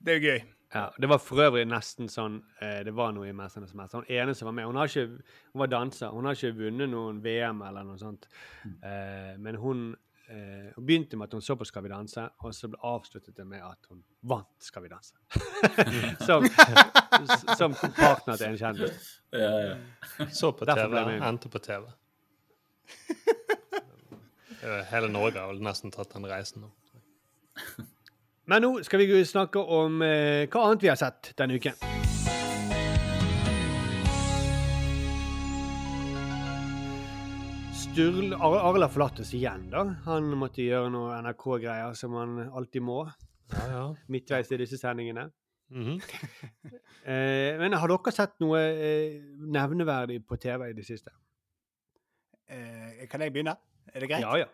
Det er jo gøy. Ja, Det var for øvrig nesten sånn eh, det var noe i 'Mesternes mester'. Hun ene som var med, hun, har ikke, hun var danser. Hun har ikke vunnet noen VM eller noe sånt. Eh, men hun, eh, hun begynte med at hun så på 'Skal vi danse', og så avsluttet det med at hun vant 'Skal vi danse'. som, som partner til en kjendis. Ja, ja. Så på TV, endte på TV. Eh, Hele Norge har vel nesten tatt den reisen nå. Men nå skal vi snakke om eh, hva annet vi har sett denne uken. Sturl Arla oss igjen, da. Han måtte gjøre noe NRK-greier som han alltid må. Ja, ja. Midtveis i disse sendingene. Mhm. eh, men har dere sett noe eh, nevneverdig på TV i det siste? Eh, kan jeg begynne? Er det greit? Ja, ja.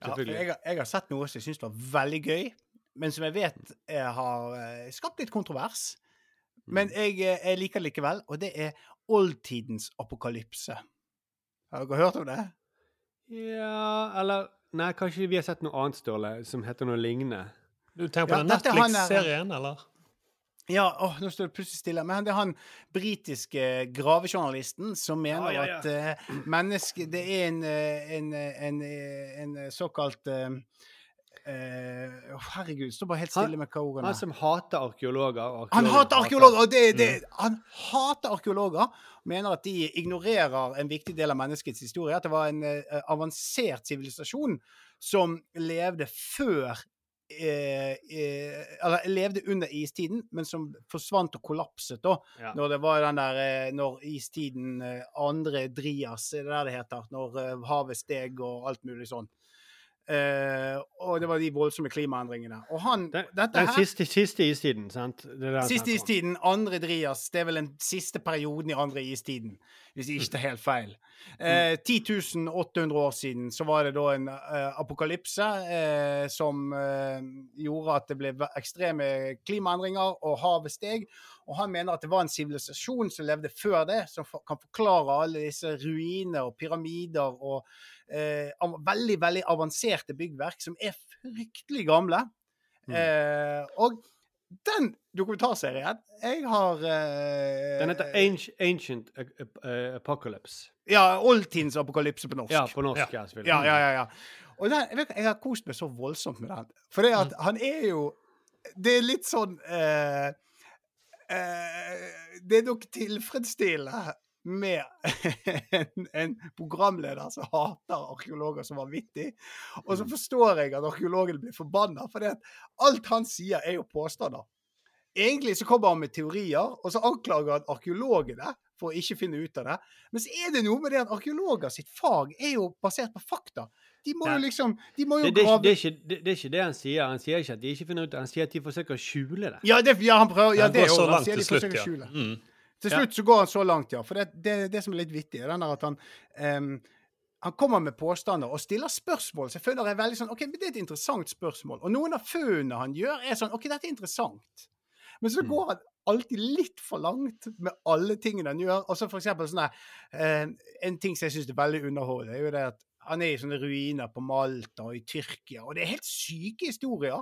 Ja, Selvfølgelig. jeg, har- jeg har sett noe som jeg syns var veldig gøy, men som jeg vet jeg har eh, skapt litt kontrovers. Men Mm. jeg, eh, jeg liker det likevel, og det er oldtidens apokalypse. Har dere hørt om det? Ja, eller Nei, kanskje vi har sett noe annet, Ståle, som heter noe lignende. Du tenker på Ja, den er Netflix-serien, eller? Ja, åh, nå står det plutselig stille. Men det er han britiske gravejournalisten som mener ah, ja, ja. at uh, menneske, det er en, eh, en, eh, en, en såkalt eh, eh, Herregud, står bare helt stille med hva ordene er. Han som hater arkeologer. Han hater arkeologer! Det, Det, mm. Han hater arkeologer. Mener at de ignorerer en viktig del av menneskets historie. At det var en eh, avansert sivilisasjon som levde før eh, eh, Eller levde under istiden, men som forsvant og kollapset da. Ja. Når det var den der eh, Når istiden eh, Andre Drias, er det det heter. Når havet steg og alt mulig sånn. Eh, og det var de voldsomme klimaendringene. Og han dette Den her, siste, siste istiden, sant? Det Siste istiden, andre Drias. Det er vel den siste perioden i andre istiden, hvis jeg ikke tar helt feil. Eh, 10 800 år siden så var det da en eh, apokalypse eh, som gjorde at det ble ekstreme klimaendringer, og havet steg. Og han mener at det var en sivilisasjon som levde før det, som for, kan forklare alle disse ruiner og pyramider og eh, veldig, veldig avanserte byggverk som er fryktelig gamle. Eh, og den dokumentarserien Jeg har eh, Den heter Ancient, uh, Apocalypse. Ja, Oldtidens apokalypse på norsk. Ja, på norsk, ja. Ja, ja, ja, ja. Og den, jeg, jeg har kost meg så voldsomt med den. For det Mm. at han er jo Det er litt sånn eh, eh, Det er nok tilfredsstillende med en, en programleder som hater arkeologer som vanvittig. Og Mm. så forstår jeg at arkeologen blir forbanna, for alt han sier, er jo påstander. Egentlig så kommer han med teorier, og så anklager han arkeologene for å ikke finne ut av det. Men så er det noe med det at arkeologer sitt fag er jo basert på fakta. De må jo liksom De må jo Det, det, grave det, er ikke, det, det er ikke det han sier. Han sier ikke at de ikke finner ut. Han sier at de forsøker å skjule det. Ja, det, ja, han prøver, ja, Han det går så langt til slutt, ja. Mm. Til slutt så går han så langt, ja. For det, det, som er litt vittig, er den der at han um, han kommer med påstander og stiller spørsmål Så jeg føler er veldig sånn OK, men det er et interessant spørsmål. Og noen av funnene han gjør, er sånn OK, dette er interessant. Men Mm. så går han alltid litt for langt med alle tingene han gjør. Og så for eksempel sånn der eh, En ting som jeg syns er veldig underholdende, er jo det at han er i sånne ruiner på Malta og i Tyrkia, og det er helt syke historier.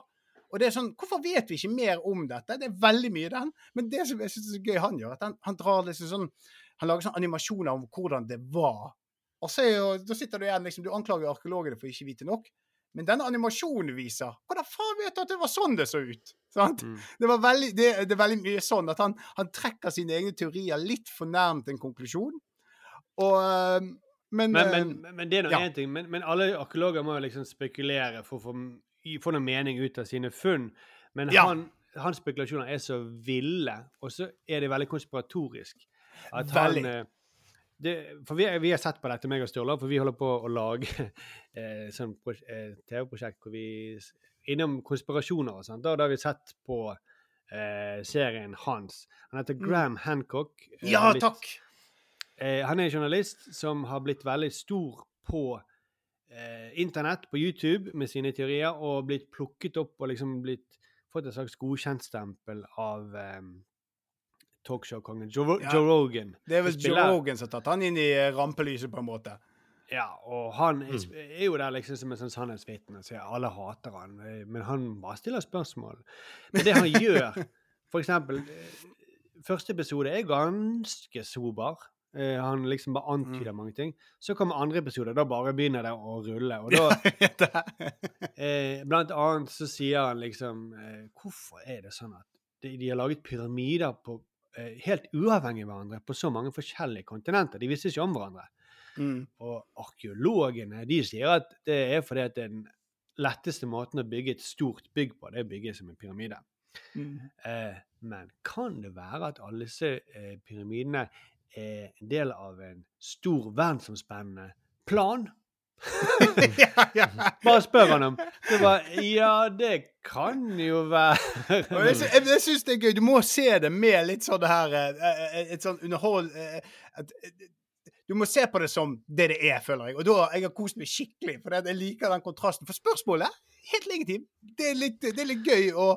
Og det er sånn, Hvorfor vet vi ikke mer om dette? Det er veldig mye den. Men det som jeg synes er så gøy han gjør, at han, han drar liksom sånn Han lager sånn animasjoner om hvordan det var. Og så jo, da sitter du igjen liksom, Du anklager arkeologene for ikke vite nok. Men denne animasjonen viser Hvordan faen vet du at det var sånn det så ut? Sant? Mm. Det, var veldig, det, det er veldig mye sånn at han, han trekker sine egne teorier litt for nærmt en konklusjon. Og Men, Men, men, men det er nå ja. ting. Men, men alle arkeologer må jo liksom spekulere for å få, noe mening ut av sine funn. Men Ja. han, hans spekulasjoner er så ville, og så er det veldig konspiratorisk. At Veldig. han eh, det, For vi, vi har sett på dette, meg og Sturla, for vi holder på å lage eh, sånn eh, TV-prosjekt hvor vi Innom konspirasjoner og sånt. Da, da har vi sett på eh, serien hans. Han heter Graham Hancock. eh, Mm. Ja, litt- takk! Eh, han er en journalist som har blitt veldig stor på eh, internett, på YouTube, med sine teorier, og blitt plukket opp og liksom blitt fått et slags godkjentstempel av eh, talkshow-kongen Joe, Ja. Joe Rogan. Det er vel Joe Rogan som har tatt han inn i eh, rampelyset, på en måte. Ja, og han er, er jo der liksom som en sånn sannhetsvitne, så alle hater han, eh, men han bare stiller spørsmål. Men det han gjør, for eksempel eh, Første episode er ganske sober. Eh, han liksom bare antyder mange ting. Så kommer andre episoder, da bare begynner det å rulle. Og da uh, Blant annet så sier han liksom uh, Hvorfor er det sånn at de, de har laget pyramider på, helt uavhengig av hverandre på så mange forskjellige kontinenter? De visste ikke om hverandre. Mm. Og arkeologene de sier at det er fordi at den letteste måten å bygge et stort bygg på, det er å bygge som en pyramide. Mm. Men kan det være at alle disse pyramidene er en del av en stor verdensomspennende plan? Bare spør han om. Det var, ja, det kan jo være jeg, jeg, jeg syns det er gøy. Du må se det med litt sånn det her eh, eh, Et sånn underhold et, eh, Du må se på det som det det er, føler jeg. Og da jeg har kost meg skikkelig, for jeg liker den kontrasten. For spørsmålet helt legitimt. Det er litt, det er litt gøy å,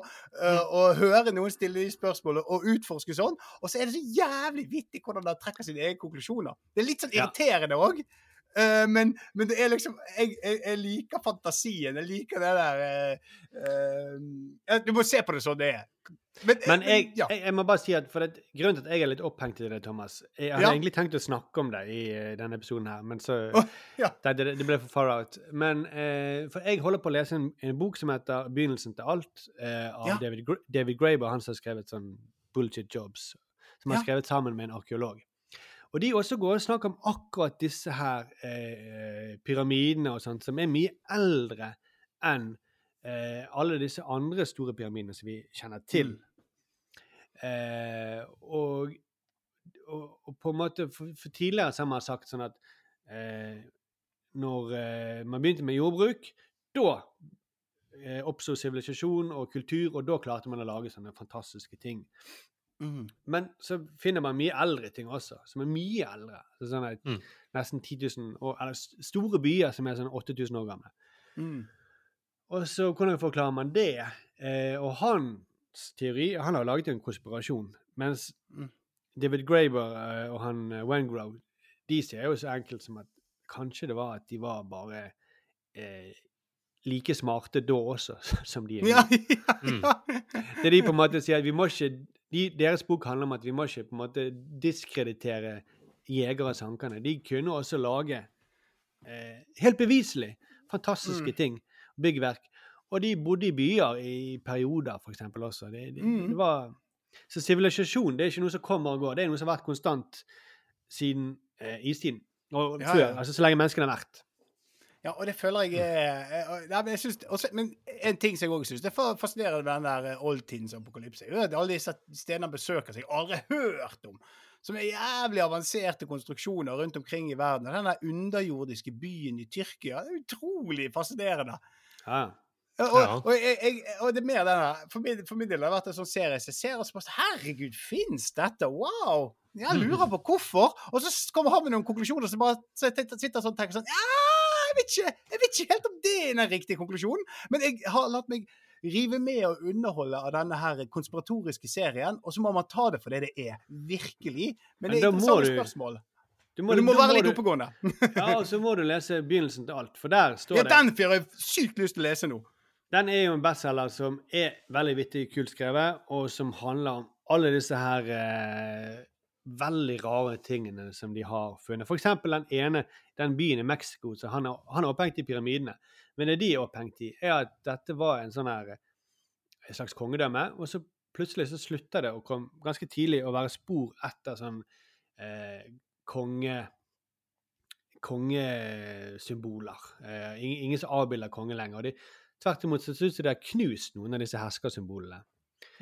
eh, å høre noen stille de spørsmålene og utforske sånn. Og så er det så jævlig vittig hvordan de trekker sine egne konklusjoner. Det er litt sånn irriterende òg. men, men det er liksom jeg, jeg, jeg liker fantasien. Jeg liker det der uh, Du må se på det sånn det er. Men, Men jeg, ja. jeg, jeg må bare si at for det, grunnen til at jeg er litt opphengt i det, Thomas Jeg hadde Ja. egentlig tenkt å snakke om det i eh, denne episoden her, men så ja. det, det, ble for far out. Men eh, for jeg holder på å lese en, en bok som heter 'Begynnelsen til alt', eh, av. David, Gr- David Graber, han som har skrevet sånn Bullshit Jobs, som har skrevet sammen med en arkeolog. Og de også går og snakker om akkurat disse her eh, pyramidene og sånt, som er mye eldre enn eh, alle disse andre store pyramidene som vi kjenner til. Eh, og, og, og på en måte For, for tidligere så har man sagt sånn at eh, når eh, man begynte med jordbruk, da eh, oppsto sivilisasjon og kultur, og da klarte man å lage sånne fantastiske ting. Mm. Men så finner man mye eldre ting også, som er mye eldre. Så sånn at Mm. Nesten 10 000 år, eller store byer som er sånn 8000 år gamle. Mm. Og så hvordan forklarer man det? Eh, og hans teori Han har laget en konspirasjon, mens Mm. David Graeber eh, og han Wengrow de sier jo så enkelt som at kanskje det var at de var bare eh, like smarte da også som de er nå. Ja, ja, Mm. ja. Det de på en måte sier at vi må ikke de, Deres bok handler om at vi må ikke på en måte diskreditere jegere og sankerne. De kunne også lage eh, helt beviselig fantastiske Mm. ting. Byggverk. Og de bodde i byer i perioder, eksempel også. Det, det, Mm. det var, så sivilisasjon det er ikke noe som kommer og går. Det er noe som har vært konstant siden eh, istiden. Og Ja, før. ja. Altså så lenge menneskene har vært. Ja, og det føler jeg er eh, Nei, men jeg synes, også, Men en ting som jeg òg syns Det er fascinerende med den der eh, oldtidens apokalypse. er at Alle disse stedene besøker seg, aldri hørt om. Som er jævlig avanserte konstruksjoner rundt omkring i verden. Og den der underjordiske byen i Tyrkia det er utrolig fascinerende. Ja. Og, og, jeg, jeg, og det er mer den her For min, for min del har det vært en sånn serie som jeg ser og så bare Herregud, fins dette? Wow! Jeg lurer på hvorfor. Og så kommer han med noen konklusjoner som bare så jeg sitter- sånn og tenker sånn Ja, jeg vet ikke jeg vet ikke helt om det er den riktige konklusjonen. Men jeg har latt meg rive med og underholde av denne her konspiratoriske serien, og så må man ta det for det det er. Virkelig. Men, Men det er interessante du- spørsmål. Du må, du må være litt du- oppegående. Ja, og så må du lese begynnelsen til alt, for der står Ja, det den får jeg sykt lyst til å lese nå. Den er jo en bestselger som er veldig vittig, kult skrevet, og som handler om alle disse her eh, veldig rare tingene som de har funnet. For eksempel den ene, den byen i Mexico, så han han er opphengt i pyramidene. Men det de er opphengt i, er at dette var en sånn her, et slags kongedømme, og så plutselig så slutta det å komme ganske tidlig å være spor etter sånn eh, konge kongesymboler. Eh, ingen som avbilder konge lenger. Og de, tvert imot så syns jeg det har knust noen av disse herskersymbolene.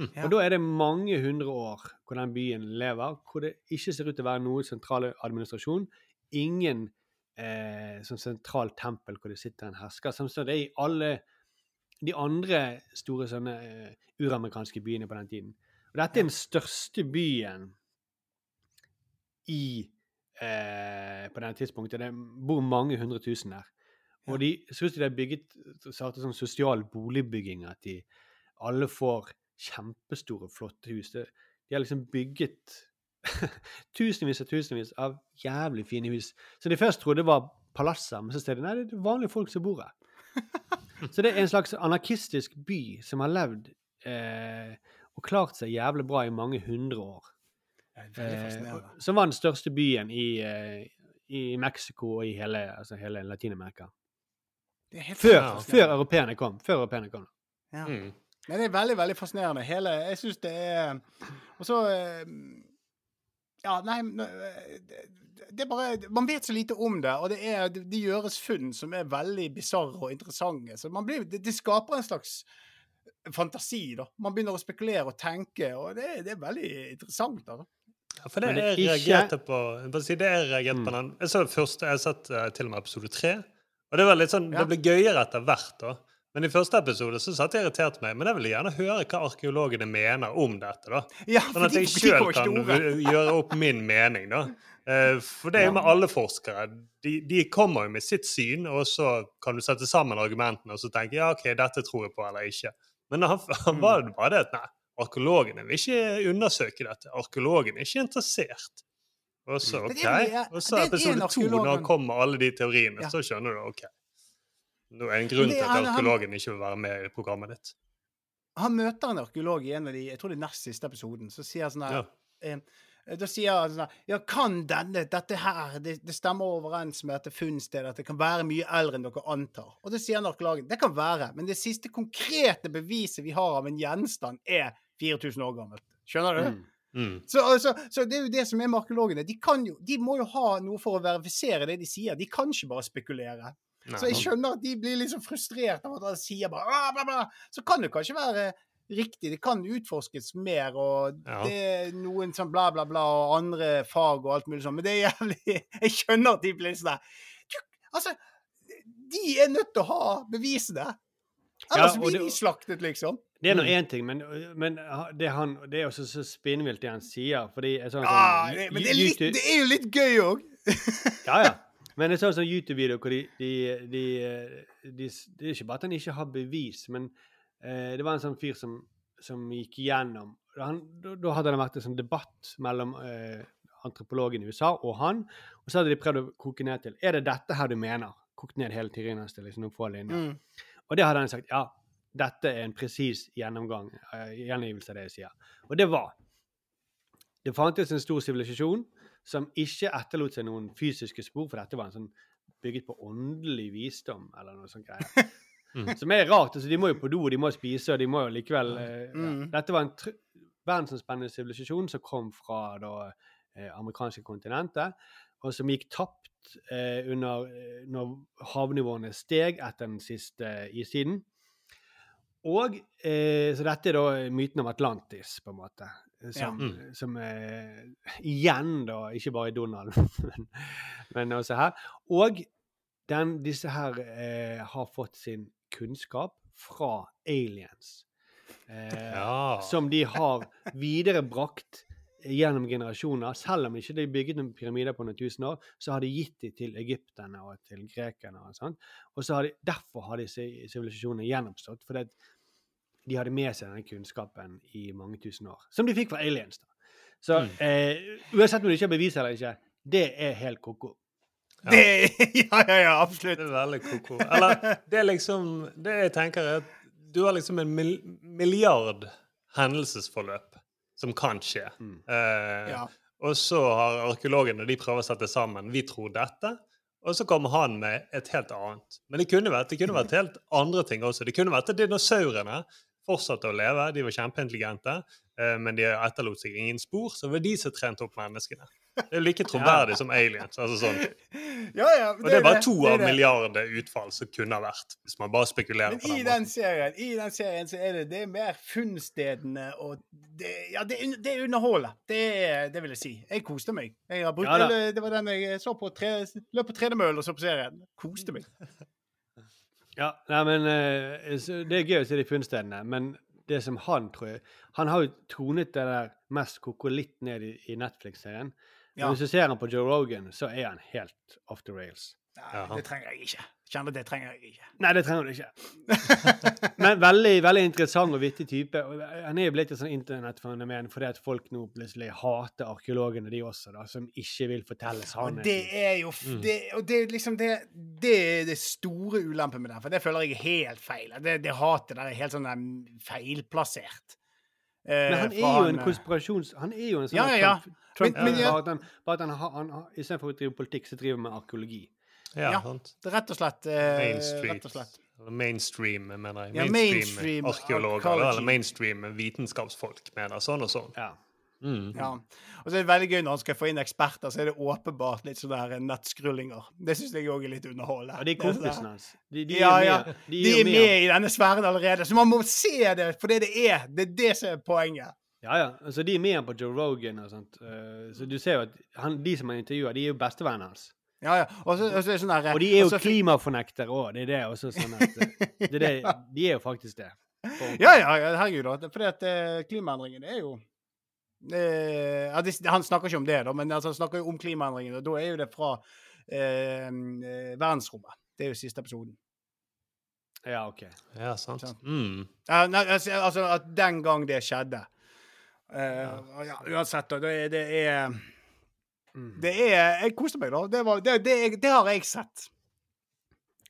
Ja. Og da er det mange hundre år hvor den byen lever, hvor det ikke ser ut til å være noe sentral administrasjon. Ingen eh, sånn sentralt tempel hvor det sitter en hersker. Som det er i alle de andre store sånne eh, uramerikanske byene på den tiden. Og dette er den største byen i eh, på denne tidspunktet. Det bor mange hundre tusen der. Og de ser de har bygget startet sånn sosial boligbygging. At de alle får kjempestore, flotte hus. Det, de har liksom bygget tusenvis og tusenvis av jævlig fine hus. Så de først trodde det var palasser, men så ser de nei, det er vanlige folk som bor her. Så det er en slags anarkistisk by som har levd eh, og klart seg jævlig bra i mange hundre år. Som var den største byen i, eh, i Mexico og i hele, altså hele Latin-Amerika. Er Før, før europeerne kom. Før europeerne kom. Ja. Mm. Nei, det er veldig, veldig fascinerende. Hele Jeg syns det er Og så eh, Ja, nei eh, det, er bare Man vet så lite om det, og det, er, det, det gjøres funn som er veldig bisarre og interessante. Så man blir, det, det skaper en slags fantasi, da. Man begynner å spekulere og tenke, og det, det er veldig interessant. da. Ja, for det det jeg ikke- på jeg si, det jeg reagerte på den, Jeg så det første, jeg har sett eh, til og med episode tre. Og det var litt sånn, Ja. det ble gøyere etter hvert. da. Men i første episode så satt det irritert meg. Men jeg vil gjerne høre hva arkeologene mener om dette. da. Ja, Sånn at jeg sjøl kan gjøre opp min mening. da. Eh, For det er jo med alle forskere. De, de kommer jo med sitt syn, og så kan du sette sammen argumentene og så tenke ja, ok, dette tror jeg på eller ikke. Men han, han Mm. var det bare det at nei, arkeologene vil ikke undersøke dette. Arkeologene er ikke interessert. Og så, OK. jo- ja, Og så episode to, han kommer alle de teoriene, så skjønner du OK. Nå er det en grunn til at arkeologen ikke vil være med i programmet ditt. Han møter en arkeolog i en av de jeg tror det er nest siste episoden. Så sier han sånn her Ja. eh, Da sier han sånn Ja, kan denne, dette her det, det stemmer overens med dette funnstedet, at det kan være mye eldre enn dere antar? Og da sier han arkeologen det kan være, men det siste konkrete beviset vi har av en gjenstand, er 4000 år gammelt. Skjønner du? Mm. Mm. Så, altså, så det er jo det som er markologene. De, kan jo, de må jo ha noe for å verifisere det de sier. De kan ikke bare spekulere. Så jeg skjønner at de blir liksom frustrert av at han sier bare «Ah, bla, bla. Så kan det kanskje være riktig. Det kan utforskes mer, og Ja. det er noen sånn bla, bla, bla, og andre fag og alt mulig sånn. Men det er jævlig Jeg skjønner at de blir sånn der. Altså, de er nødt til å ha bevisene. Ellers ja, blir de slaktet, liksom. Det er nå Mm. én ting, men, men det, er han, det er også så spinnvilt det han sier. fordi sånn, Ah, sånn, det- men det er, litt, det er jo litt gøy òg. Ja, ja. Men det er sånn sånn YouTube-video hvor de, de, de, de, Det er ikke bare at han ikke har bevis, men eh, det var en sånn fyr som, som gikk gjennom da hadde det vært en sånn debatt mellom eh, antropologen i USA og han, og så hadde de prøvd å koke ned til Er det dette her du mener? Kokt ned hele teorien hans til liksom noen få linjer. Mm. Og det hadde han sagt. Ja, dette er en presis gjennomgang, eh, gjengivelse av det jeg sier. Og det var Det fantes en stor sivilisasjon som ikke etterlot seg noen fysiske spor, for dette var en sånn bygget på åndelig visdom, eller noe sånt greier. Mm. Som er rart. altså De må jo på do, de må spise, og de må jo likevel eh, ja. Mm. Dette var en tr verdensomspennende sivilisasjon som kom fra det eh, amerikanske kontinentet, og som gikk tapt eh, under eh, når havnivåene steg etter den siste eh, istiden. Og eh, Så dette er da myten om Atlantis, på en måte. Som, Ja. som eh, igjen, da, ikke bare i Donald, men, men også her. Og den, disse her eh, har fått sin kunnskap fra aliens. Eh, Ja. Som de har viderebrakt gjennom generasjoner. Selv om ikke de bygget noen pyramider på noen tusen år, så har de gitt dem til egypterne og til grekerne. Og sånt. Og så har de, derfor har disse sivilisasjonene gjenoppstått. fordi at de hadde med seg denne kunnskapen i mange tusen år. Som de fikk fra aliens. da. Så Mm. eh, uansett om du ikke har bevis eller ikke, det er helt ko-ko. Det, ja, ja, ja, absolutt. Det er veldig ko-ko. Eller det er liksom Det jeg tenker, er at du har liksom en milliard hendelsesforløp som kan skje. Eh, Ja. Og så har arkeologene de prøver å sette sammen Vi tror dette. Og så kommer han med et helt annet. Men det kunne vært, det kunne vært helt andre ting også. Det kunne vært at dinosaurene fortsatte å leve. De var kjempeintelligente, eh, men de etterlot seg ingen spor. Så det var de som trente opp menneskene. Det er like troverdig som aliens. altså sånn. Ja, ja, Og det er bare to det av milliarder utfall som kunne ha vært, hvis man bare spekulerer Men på i den den måten. serien i den serien så er det, det er mer funnstedene og det, Ja, det, det er underholdet. Det, det vil jeg si. Jeg koste meg. Jeg har brukt, Ja det, det var den jeg så på tre, løp på tredemølle og så på serien. Koste meg. Ja, nei, men eh, Det er gøy å se de funnstedene, men det som han tror jeg Han har jo tronet det der mest koko litt ned i, i Netflix-serien. Men hvis du ser han på Joe Rogan, så er han helt off the rails. Nei, det trenger jeg ikke. Kjenner det trenger jeg ikke. Nei, det trenger du ikke. Men veldig veldig interessant og vittig type. Han er jo blitt et sånn internettfenomen fordi at folk nå plutselig hater arkeologene, de også, da, som ikke vil fortelle sannheten. det er jo Mm. det, Og det er liksom det Det er det store ulempen med den, for det føler jeg er helt feil. Det, det hatet der er helt sånn feilplassert. Eh, Men han er jo en eh, konspirasjons... Han er jo en sånn Ja, ja, ja. Trump, Trump Men- men bare ja. at han, bare at han, han, istedenfor å drive politikk, så driver han med arkeologi. Ja, Ja. sant. det er Rett og slett. eh, Main rett Street. og slett. Eller Mainstream, mener jeg. Ja, Mainstream, mainstream arkeologer. Eller mainstream vitenskapsfolk mener sånn og sånn. Ja. Mm. Ja. Og så er det veldig gøy når han skal få inn eksperter, så er det åpenbart litt sånne der nettskrullinger. Det syns jeg òg er litt underholdende. Og de er sånn kompisene hans. De, de ja, er ja. med, De, er er med i denne sfæren allerede, så man må se det for det det er. Det er det som er poenget. Ja, ja. Altså, de er med på Joe Rogan og sånt. eh, så du ser jo at han, de som han intervjuer, de er jo bestevennene hans. Ja, ja. Og så, er det sånn der, Og de er jo og så- klimafornektere òg. Det er det også sånn at eh, det er det, De er jo faktisk det. Ja, ja, ja, herregud. For eh, klimaendringene er jo eh, ja, de, Han snakker ikke om det, da, men altså, han snakker jo om klimaendringene. Og da er jo det fra eh, eh, verdensrommet. Det er jo siste episoden. Ja, OK. Ja, sant. Sant. Mm. Ja, nei, altså, altså at den gang det skjedde Uh, ja. ja, Uansett, da. Det, det er. Det er Jeg koste meg, da. Det, var, det, det, det har jeg sett.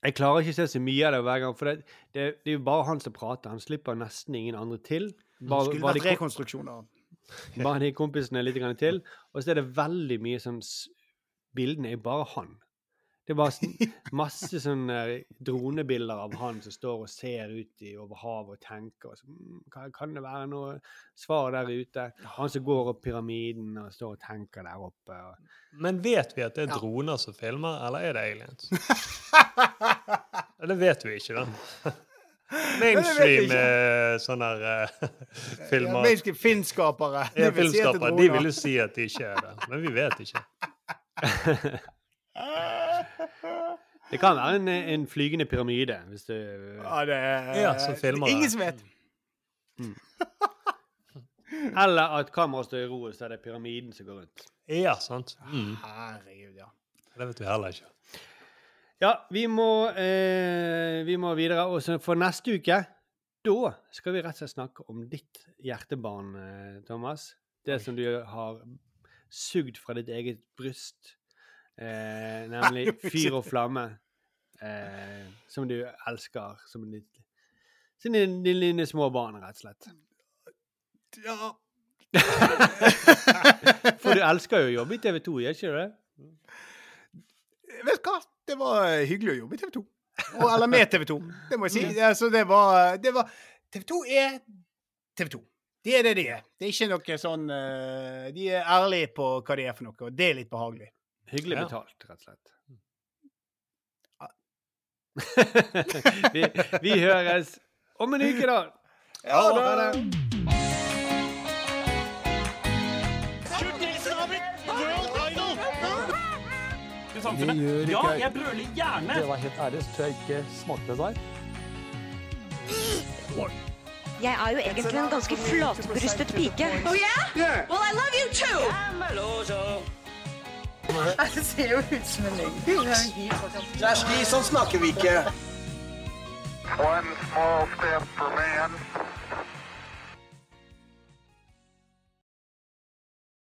Jeg klarer ikke å se så mye av det hver gang, for det, er jo bare han som prater. Han slipper nesten ingen andre til. Bare, Skulle vært rekonstruksjoner. bare de kompisene litt til. Og så er det veldig mye sånn Bildene er bare han. Det var masse sånne dronebilder av han som står og ser ut i over havet og tenker. Og så, mm, kan, kan det være noe svar der ute? Han som går opp pyramiden og står og tenker der oppe. Og, Men vet vi at det er Ja. droner som filmer, eller er det aliens? Det vet vi ikke, da. Mainstream eh, sånne her uh, filmer Ja, filmskapere. ja, er filmskapere, de vil jo si at de ikke er det, men vi vet ikke. Det kan være en, en flygende pyramide, hvis du Ja, det er Ja, som filmer det. Ingen som vet. Eller at kameraet står i ro, så er det pyramiden som går rundt. Ja, sant. Mm. Herregud, ja. Det vet vi heller ikke. Ja, vi må, eh, vi må videre. Og så for neste uke, da skal vi rett og slett snakke om ditt hjertebarn, eh, Thomas. Det som du har sugd fra ditt eget bryst. Eh, nemlig fyr og flamme. Eh, som du elsker som ditt som dine, dine små barn, rett og slett. Ja. For du elsker jo å jobbe i TV 2, gjør ikke du det? Vet du hva? Det var hyggelig å jobbe i TV 2. Og, eller med TV 2, det må jeg si. Altså, det var, det var TV 2 er TV 2. De er det de er. Det er ikke noe sånn eh, De er ærlige på hva de er for noe, og det er litt behagelig. Hyggelig Ja. betalt, rett og slett. vi, vi høres om en uke, da. Ja, Ha det. Det gjør ikke Ja, jeg. brøler gjerne. Det var helt ærlig, så tror jeg ikke smakte det der. Jeg er jo egentlig en ganske flatbrystet pike. Oh yeah? Well, I love you too! Det ser jo ut som en løgn. ski, sånn snakker vi ikke. One small step for man,